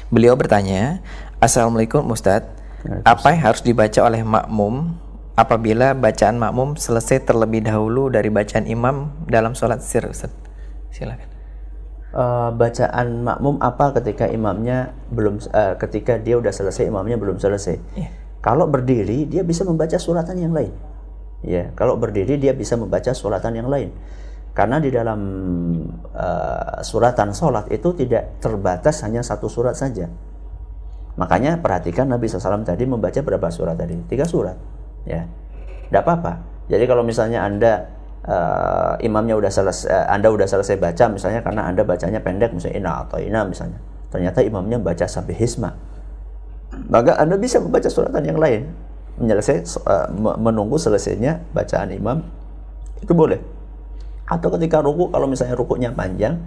Beliau bertanya, Assalamualaikum Ustaz, apa yang harus dibaca oleh makmum apabila bacaan makmum selesai terlebih dahulu dari bacaan imam dalam sholat sir, Ustaz? Silakan uh, bacaan makmum apa ketika imamnya belum uh, ketika dia udah selesai imamnya belum selesai. Yeah. Kalau berdiri dia bisa membaca suratan yang lain. Ya, kalau berdiri dia bisa membaca suratan yang lain. Karena di dalam uh, suratan sholat itu tidak terbatas hanya satu surat saja. Makanya perhatikan Nabi SAW tadi membaca berapa surat tadi? Tiga surat. Ya, tidak apa-apa. Jadi kalau misalnya anda uh, imamnya udah selesai uh, Anda udah selesai baca misalnya karena Anda bacanya pendek misalnya ina atau ina misalnya. Ternyata imamnya baca sampai hisma. Maka Anda bisa membaca suratan yang lain menyelesai uh, menunggu selesainya bacaan imam itu boleh. Atau ketika ruku kalau misalnya rukunya panjang,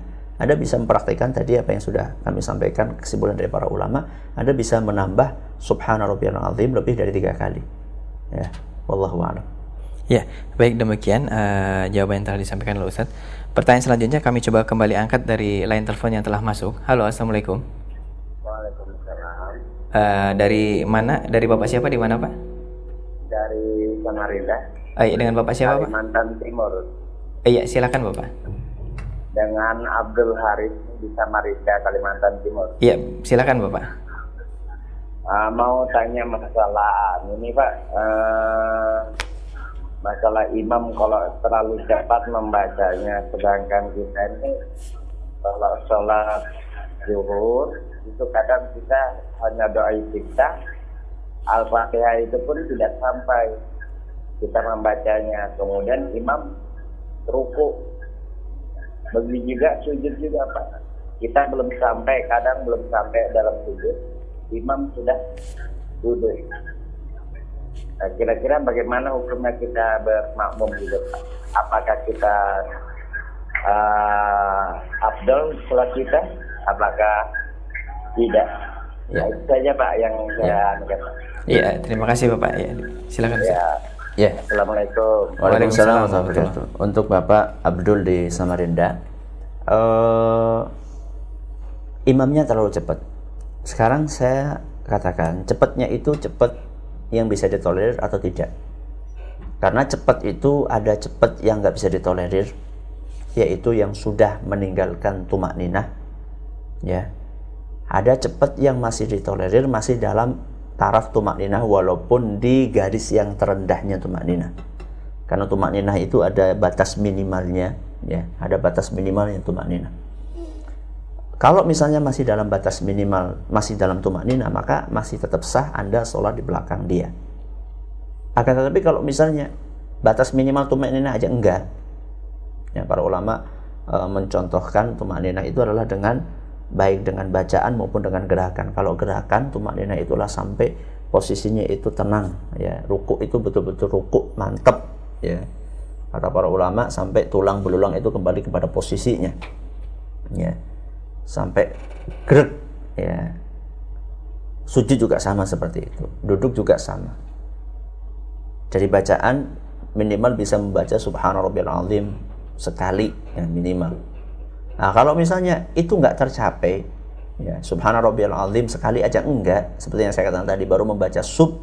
anda bisa mempraktikkan tadi apa yang sudah kami sampaikan kesimpulan dari para ulama. Anda bisa menambah subhana rabbiyal azim lebih dari tiga kali. Ya, wallahu a'lam. Ya, baik demikian uh, jawaban yang telah disampaikan oleh Ustaz. Pertanyaan selanjutnya kami coba kembali angkat dari line telepon yang telah masuk. Halo, Assalamualaikum. Waalaikumsalam. Uh, dari mana? Dari Bapak siapa? Di mana Pak? Dari Samarinda. Uh, iya, dengan Bapak siapa Pak? Kalimantan Timur. Uh, iya, silakan Bapak. Dengan Abdul Haris di Samarinda, Kalimantan Timur. Iya, silakan Bapak. Uh, mau tanya masalah ini Pak. Uh, masalah imam kalau terlalu cepat membacanya sedangkan kita ini kalau sholat zuhur itu kadang kita hanya doa istiqsa al-fatihah itu pun tidak sampai kita membacanya kemudian imam ruku begitu juga sujud juga pak kita belum sampai kadang belum sampai dalam sujud imam sudah duduk Nah, kira-kira bagaimana hukumnya kita bermakmum gitu Apakah kita uh, abdul sholat kita? Apakah tidak. Ya. Ya. Itu saja Pak yang saya anukan. Iya, terima kasih Bapak. Ya, silakan Ustaz. Ya. Assalamualaikum. Waalaikumsalam warahmatullahi wabarakatuh. Untuk Bapak Abdul di Samarinda, eh imamnya terlalu cepat. Sekarang saya katakan cepatnya itu cepat yang bisa ditolerir atau tidak. Karena cepat itu ada cepat yang nggak bisa ditolerir, yaitu yang sudah meninggalkan tumak ninah. Ya, ada cepat yang masih ditolerir, masih dalam taraf tumak ninah walaupun di garis yang terendahnya tumak ninah. Karena tumak ninah itu ada batas minimalnya, ya, ada batas minimalnya tumak ninah. Kalau misalnya masih dalam batas minimal, masih dalam tumak ninah, maka masih tetap sah Anda sholat di belakang dia. Akan tetapi kalau misalnya batas minimal tumak ninah aja enggak, ya para ulama e, mencontohkan tumak ninah itu adalah dengan baik dengan bacaan maupun dengan gerakan. Kalau gerakan tumak ninah itulah sampai posisinya itu tenang, ya ruku itu betul-betul ruku mantap, ya kata para ulama sampai tulang belulang itu kembali kepada posisinya, ya sampai grek, ya sujud juga sama seperti itu, duduk juga sama. Jadi bacaan minimal bisa membaca subhanarabbiyal azim sekali ya minimal. Nah, kalau misalnya itu nggak tercapai ya subhanarabbiyal azim sekali aja enggak, seperti yang saya katakan tadi baru membaca sub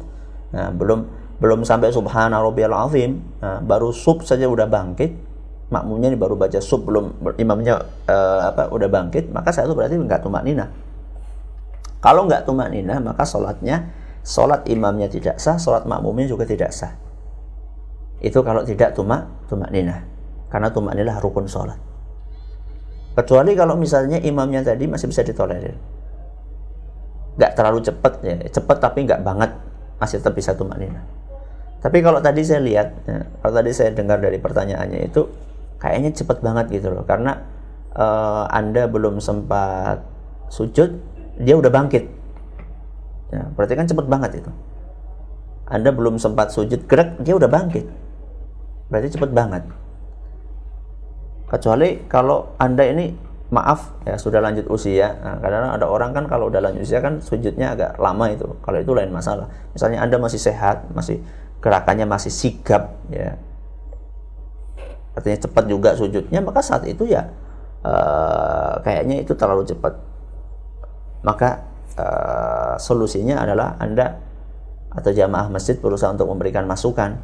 nah, belum belum sampai subhanarabbiyal azim, nah, baru sub saja udah bangkit, makmumnya ini baru baca sub belum imamnya eh, apa udah bangkit, maka saya itu berarti nggak tumak nina. Kalau nggak tumak nina, maka sholatnya sholat imamnya tidak sah, sholat makmumnya juga tidak sah. Itu kalau tidak tumak tumak nina, karena tumak nina rukun sholat. Kecuali kalau misalnya imamnya tadi masih bisa ditolerir, nggak terlalu cepat ya, cepat tapi nggak banget, masih tetap bisa tumak nina. Tapi kalau tadi saya lihat, ya, kalau tadi saya dengar dari pertanyaannya itu kayaknya cepat banget gitu loh, karena eh, anda belum sempat sujud, dia udah bangkit. Ya, berarti kan cepet banget itu. Anda belum sempat sujud gerak, dia udah bangkit. Berarti cepet banget. Kecuali kalau Anda ini maaf ya sudah lanjut usia. Nah, kadang ada orang kan kalau udah lanjut usia kan sujudnya agak lama itu. Kalau itu lain masalah. Misalnya Anda masih sehat, masih gerakannya masih sigap ya. Artinya cepat juga sujudnya, maka saat itu ya eh, kayaknya itu terlalu cepat maka uh, solusinya adalah Anda atau jamaah masjid berusaha untuk memberikan masukan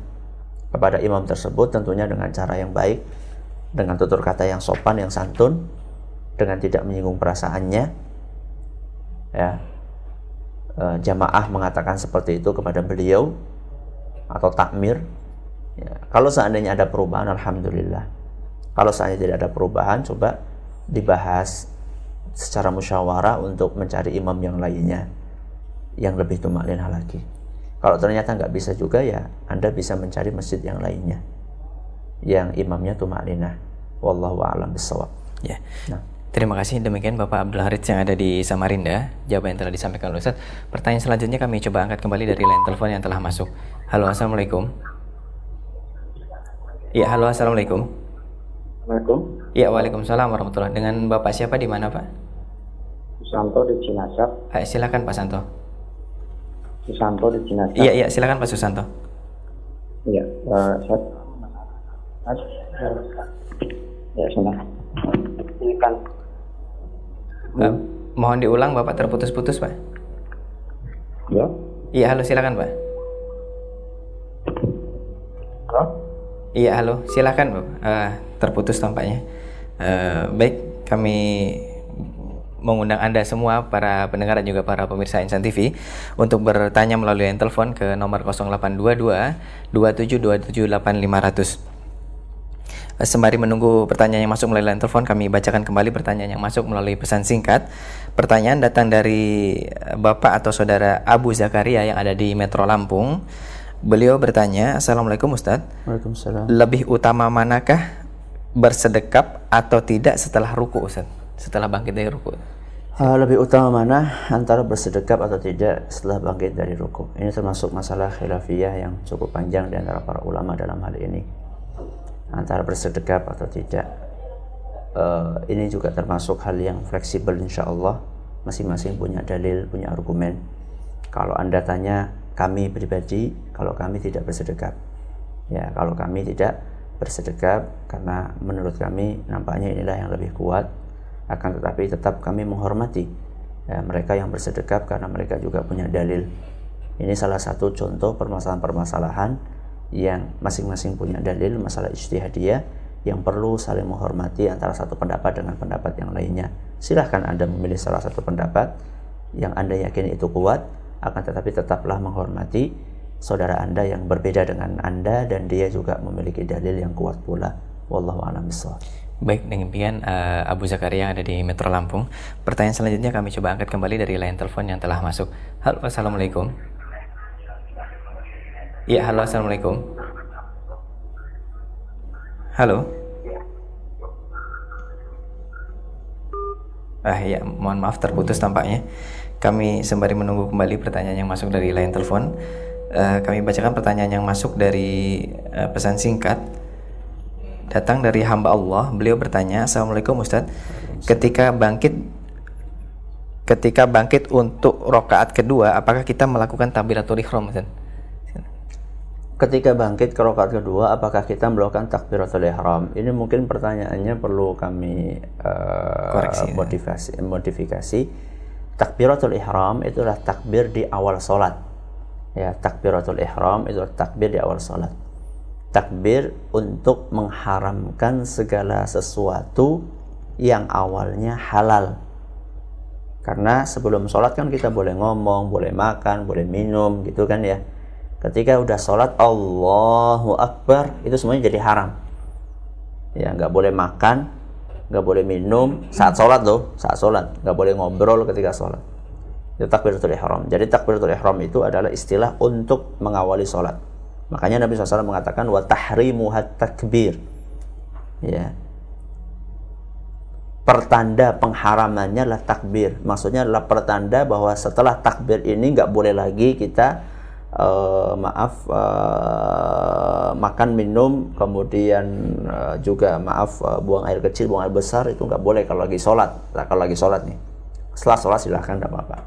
kepada imam tersebut tentunya dengan cara yang baik dengan tutur kata yang sopan yang santun dengan tidak menyinggung perasaannya ya uh, jamaah mengatakan seperti itu kepada beliau atau takmir ya. kalau seandainya ada perubahan alhamdulillah kalau seandainya tidak ada perubahan coba dibahas secara musyawarah untuk mencari imam yang lainnya yang lebih tumaklinah lagi. Kalau ternyata nggak bisa juga ya Anda bisa mencari masjid yang lainnya yang imamnya tumaklinah. Wallahu a'lam bishawab. Ya. Nah. Terima kasih demikian Bapak Abdul Harits yang ada di Samarinda. Jawaban yang telah disampaikan oleh Ustaz. Pertanyaan selanjutnya kami coba angkat kembali dari line telepon yang telah masuk. Halo, Assalamualaikum. Ya, halo, Assalamualaikum. Assalamualaikum. Ya, Waalaikumsalam warahmatullahi Dengan Bapak siapa di mana, Pak? Susanto di Cinasap. Eh, silakan Pak Santo. Susanto di Cinasap. Iya, iya, silakan Pak Susanto. Iya, uh, saya uh, ya sudah. Kan Eh, mohon diulang Bapak terputus-putus, Pak. ya. Iya, halo, silakan, Pak. Halo? Iya, halo, silakan, Pak. Eh, terputus tampaknya. Eh, baik, kami mengundang Anda semua para pendengar dan juga para pemirsa Insan TV untuk bertanya melalui telepon ke nomor 0822 27278 Sembari menunggu pertanyaan yang masuk melalui line telepon, kami bacakan kembali pertanyaan yang masuk melalui pesan singkat. Pertanyaan datang dari Bapak atau Saudara Abu Zakaria yang ada di Metro Lampung. Beliau bertanya, Assalamualaikum Ustadz. Waalaikumsalam. Lebih utama manakah bersedekap atau tidak setelah ruku Ustadz? Setelah bangkit dari ruku. Uh, lebih utama mana antara bersedekap atau tidak setelah bangkit dari ruku? Ini termasuk masalah khilafiyah yang cukup panjang di antara para ulama dalam hal ini. Antara bersedekap atau tidak. Uh, ini juga termasuk hal yang fleksibel insya Allah masing-masing punya dalil punya argumen. Kalau anda tanya kami pribadi? Kalau kami tidak bersedekap. Ya kalau kami tidak bersedekap karena menurut kami nampaknya inilah yang lebih kuat. Akan tetapi tetap kami menghormati ya, mereka yang bersedekap karena mereka juga punya dalil. Ini salah satu contoh permasalahan-permasalahan yang masing-masing punya dalil masalah ijtihadiyah yang perlu saling menghormati antara satu pendapat dengan pendapat yang lainnya. Silahkan Anda memilih salah satu pendapat yang Anda yakini itu kuat, akan tetapi tetaplah menghormati saudara Anda yang berbeda dengan Anda dan dia juga memiliki dalil yang kuat pula. Wallahu a'lam Baik, dengan demikian uh, Abu Zakaria yang ada di Metro Lampung. Pertanyaan selanjutnya kami coba angkat kembali dari line telepon yang telah masuk. Halo, Assalamualaikum. Ya, halo, Assalamualaikum. Halo. Ah ya, mohon maaf terputus tampaknya. Kami sembari menunggu kembali pertanyaan yang masuk dari line telepon. Uh, kami bacakan pertanyaan yang masuk dari uh, pesan singkat. Datang dari hamba Allah. Beliau bertanya, Assalamualaikum Ustaz. Ketika bangkit ketika bangkit untuk rokaat kedua, apakah kita melakukan takbiratul ihram Ustaz? Ketika bangkit ke rakaat kedua apakah kita melakukan takbiratul ihram? Ini mungkin pertanyaannya perlu kami uh, Koreksi, modifikasi ya. modifikasi takbiratul ihram itulah takbir di awal salat ya takbiratul ihram itu takbir di awal salat takbir untuk mengharamkan segala sesuatu yang awalnya halal. Karena sebelum sholat kan kita boleh ngomong, boleh makan, boleh minum gitu kan ya ketika udah sholat Allahu Akbar itu semuanya jadi haram. Ya nggak boleh makan nggak boleh minum saat sholat loh saat sholat. Nggak boleh ngobrol ketika sholat. Itu takbiratul ihram. Jadi takbiratul ihram itu adalah istilah untuk mengawali sholat. Makanya Nabi SAW mengatakan wa tahrimu takbir. Ya. Pertanda pengharamannya adalah takbir. Maksudnya adalah pertanda bahwa setelah takbir ini nggak boleh lagi kita uh, maaf uh, makan minum kemudian uh, juga maaf uh, buang air kecil buang air besar itu nggak boleh kalau lagi sholat. Nah, kalau lagi sholat nih. Setelah sholat silahkan tidak apa-apa.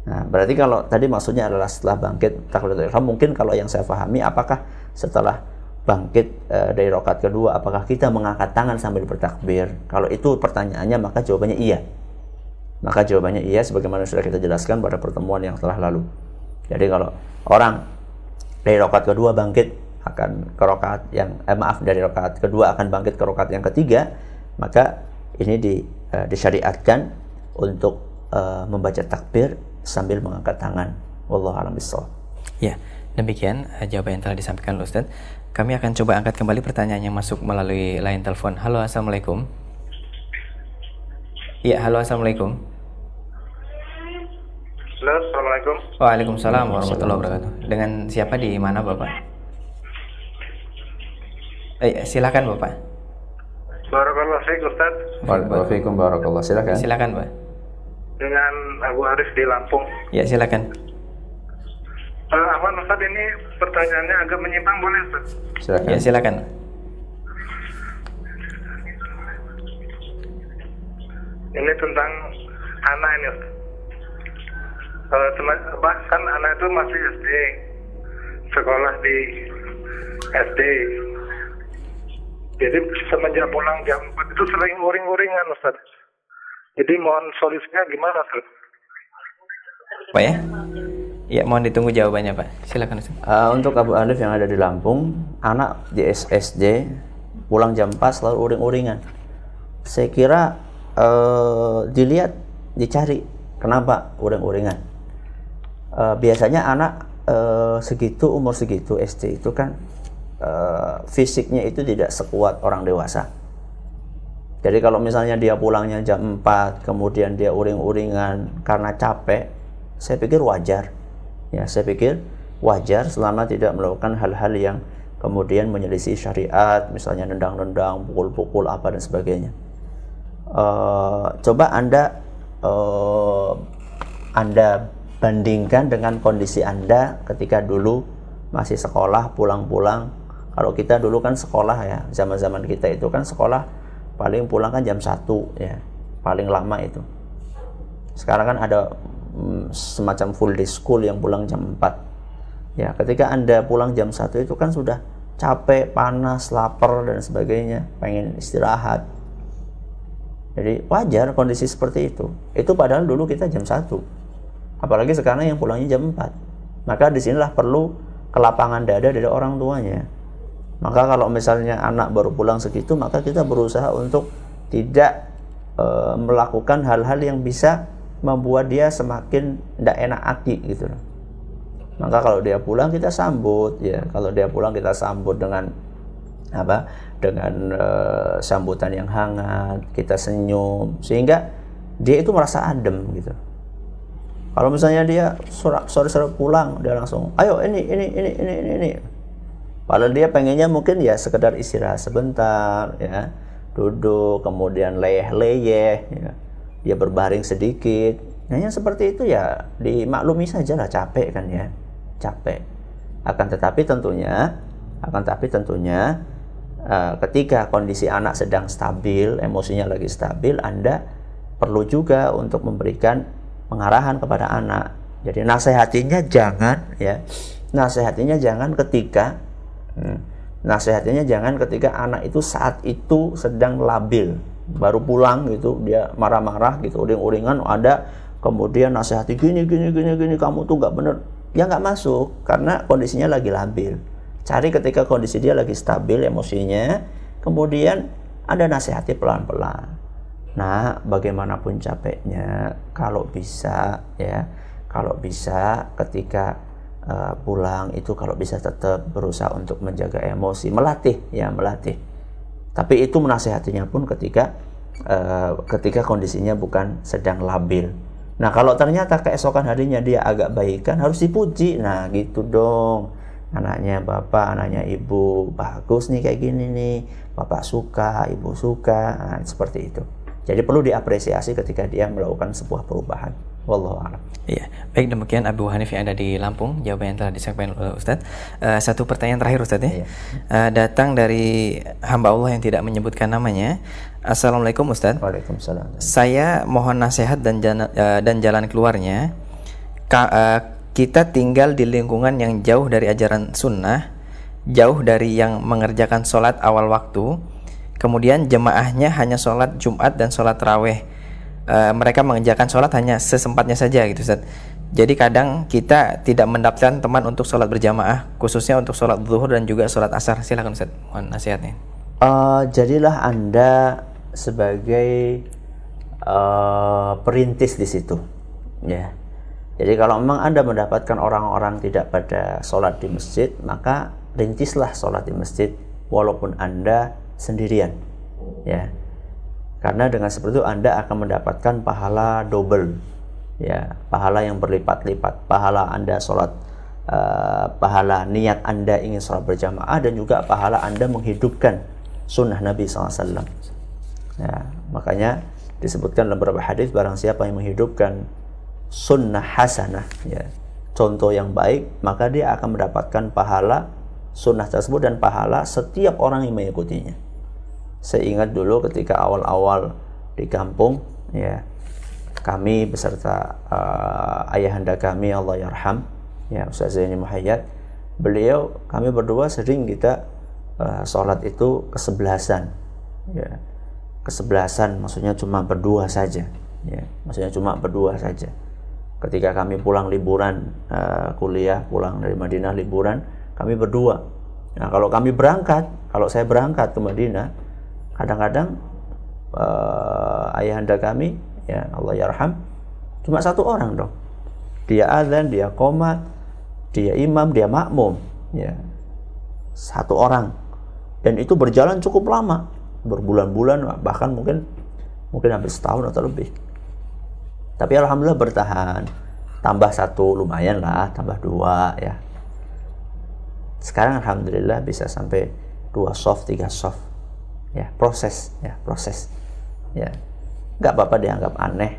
Nah berarti kalau tadi maksudnya adalah setelah bangkit takbiratul mungkin kalau yang saya pahami apakah setelah bangkit uh, dari rokat kedua apakah kita mengangkat tangan sambil bertakbir? Kalau itu pertanyaannya maka jawabannya iya. Maka jawabannya iya sebagaimana sudah kita jelaskan pada pertemuan yang telah lalu jadi kalau orang dari rokat kedua bangkit akan ke rokat yang eh, maaf dari rokat kedua akan bangkit ke rokat yang ketiga maka ini di, uh, disyariatkan untuk uh, membaca takbir sambil mengangkat tangan. Wallahu alam ya demikian uh, jawaban yang telah disampaikan Ustaz kami akan coba angkat kembali pertanyaan yang masuk melalui line telepon. Halo assalamualaikum. Ya halo assalamualaikum Halo, Assalamualaikum. Waalaikumsalam warahmatullahi wabarakatuh. Dengan siapa di mana Bapak? Eh, silakan Bapak. Barakallah Syekh Ustaz. Waalaikumsalam barakallah. Silakan. Silakan, Pak. Dengan Abu Arif di Lampung. Ya, silakan. Uh, Aman Ustaz ini pertanyaannya agak menyimpang boleh Ustaz? Silakan. Ya, silakan. Ini tentang anak ini Ustaz bahkan anak itu masih SD sekolah di SD jadi semenjak pulang jam 4 itu sering uring-uringan Ustaz jadi mohon solusinya gimana Ustaz Pak ya? Ya, mohon ditunggu jawabannya Pak. Silakan Ustaz. Uh, untuk Abu Alif yang ada di Lampung, anak di SSD pulang jam 4 selalu uring-uringan. Saya kira uh, dilihat, dicari kenapa uring-uringan uh, biasanya anak uh, segitu umur segitu SD itu kan uh, fisiknya itu tidak sekuat orang dewasa. Jadi kalau misalnya dia pulangnya jam 4, kemudian dia uring-uringan karena capek, saya pikir wajar. Ya, saya pikir wajar selama tidak melakukan hal-hal yang kemudian menyelisih syariat, misalnya nendang-nendang, pukul-pukul apa dan sebagainya. Uh, coba anda uh, anda bandingkan dengan kondisi Anda ketika dulu masih sekolah pulang-pulang. Kalau kita dulu kan sekolah ya zaman-zaman kita itu kan sekolah paling pulang kan jam 1 ya paling lama itu. Sekarang kan ada mm, semacam full day school yang pulang jam 4 ya ketika anda pulang jam 1 itu kan sudah capek panas lapar dan sebagainya pengen istirahat. Jadi wajar kondisi seperti itu. Itu padahal dulu kita jam 1 apalagi sekarang yang pulangnya jam 4 maka di sinilah perlu kelapangan dada dari orang tuanya maka kalau misalnya anak baru pulang segitu, maka kita berusaha untuk tidak e, melakukan hal-hal yang bisa membuat dia semakin tidak enak hati gitu. Maka kalau dia pulang kita sambut ya. Kalau dia pulang kita sambut dengan apa? Dengan e, sambutan yang hangat, kita senyum sehingga dia itu merasa adem gitu. Kalau misalnya dia sore-sore pulang, dia langsung, ayo ini ini ini ini ini, ini Padahal dia pengennya mungkin ya sekedar istirahat sebentar, ya duduk, kemudian leyeh-leyeh, ya. dia berbaring sedikit. Yang seperti itu ya dimaklumi saja lah capek kan ya, capek. Akan tetapi tentunya, akan tetapi tentunya uh, ketika kondisi anak sedang stabil, emosinya lagi stabil, Anda perlu juga untuk memberikan pengarahan kepada anak. Jadi nasihatinya jangan ya, nasihatinya jangan ketika Hmm. Nasihatnya jangan ketika anak itu saat itu sedang labil, baru pulang gitu, dia marah-marah gitu, uring-uringan ada kemudian nasihati gini gini gini gini kamu tuh nggak bener ya nggak masuk karena kondisinya lagi labil cari ketika kondisi dia lagi stabil emosinya kemudian ada nasihati pelan-pelan nah bagaimanapun capeknya kalau bisa ya kalau bisa ketika uh, pulang itu kalau bisa tetap berusaha untuk menjaga emosi, melatih ya melatih. Tapi itu menasehatinya pun ketika uh, ketika kondisinya bukan sedang labil. Nah kalau ternyata keesokan harinya dia agak baikan harus dipuji. Nah gitu dong anaknya bapak, anaknya ibu bagus nih kayak gini nih, bapak suka, ibu suka, nah, seperti itu. Jadi perlu diapresiasi ketika dia melakukan sebuah perubahan. Wallahu a'lam. Iya, baik demikian Abu Hanif yang ada di Lampung, jawaban yang telah disampaikan oleh Ustadz. Uh, satu pertanyaan terakhir Ustadz ya. Iya. Uh, datang dari hamba Allah yang tidak menyebutkan namanya. Assalamualaikum Ustadz. Waalaikumsalam. Saya mohon nasihat dan jalan, uh, dan jalan keluarnya. Ka, uh, kita tinggal di lingkungan yang jauh dari ajaran sunnah, jauh dari yang mengerjakan sholat awal waktu. Kemudian jemaahnya hanya sholat Jumat dan sholat raweh uh, mereka mengerjakan sholat hanya sesempatnya saja gitu Ustaz. Jadi kadang kita tidak mendapatkan teman untuk sholat berjamaah, khususnya untuk sholat zuhur dan juga sholat asar. Silakan Ustaz, mohon nasihatnya. Uh, jadilah anda sebagai uh, perintis di situ, ya. Jadi kalau memang anda mendapatkan orang-orang tidak pada sholat di masjid, maka rintislah sholat di masjid, walaupun anda sendirian, ya karena dengan seperti itu Anda akan mendapatkan pahala double. Ya, pahala yang berlipat-lipat. Pahala Anda sholat uh, pahala niat Anda ingin sholat berjamaah dan juga pahala Anda menghidupkan sunnah Nabi SAW. Ya, makanya disebutkan dalam beberapa hadis barang siapa yang menghidupkan sunnah hasanah ya contoh yang baik maka dia akan mendapatkan pahala sunnah tersebut dan pahala setiap orang yang mengikutinya saya ingat dulu ketika awal-awal di kampung ya kami beserta uh, ayahanda kami Allah yarham ya Ustaz Zaini Muhayyad beliau kami berdua sering kita uh, sholat itu kesebelasan ya. Kesebelasan maksudnya cuma berdua saja ya. Maksudnya cuma berdua saja. Ketika kami pulang liburan uh, kuliah pulang dari Madinah liburan kami berdua. Nah kalau kami berangkat kalau saya berangkat ke Madinah kadang-kadang uh, ayahanda kami ya Allah yarham cuma satu orang dong. Dia azan dia komat dia imam dia makmum ya. Satu orang. Dan itu berjalan cukup lama berbulan-bulan bahkan mungkin mungkin hampir setahun atau lebih. Tapi alhamdulillah bertahan. Tambah satu lumayan lah tambah dua ya. Sekarang alhamdulillah bisa sampai dua soft tiga soft ya proses. Ya proses. Ya. Nggak apa-apa dianggap aneh.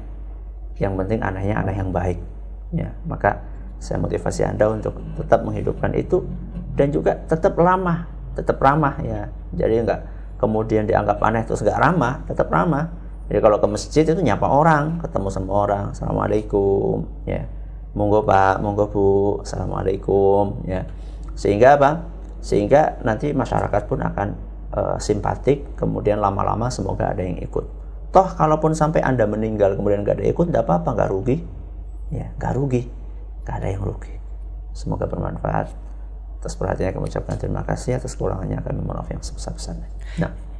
Yang penting anehnya aneh yang baik. Ya maka saya motivasi anda untuk tetap menghidupkan itu dan juga tetap ramah tetap ramah ya. Jadi nggak kemudian dianggap aneh terus nggak ramah tetap ramah. Jadi kalau ke masjid itu nyapa orang, ketemu sama orang, assalamualaikum, ya, monggo pak, monggo bu, assalamualaikum, ya, sehingga apa? Sehingga nanti masyarakat pun akan uh, simpatik, kemudian lama-lama semoga ada yang ikut. Toh kalaupun sampai anda meninggal kemudian gak ada ikut, tidak apa-apa, nggak rugi, ya, nggak rugi, nggak ada yang rugi. Semoga bermanfaat. Atas perhatiannya kami ucapkan terima kasih. Atas kekurangannya kami mohon maaf yang sebesar-besarnya. Nah.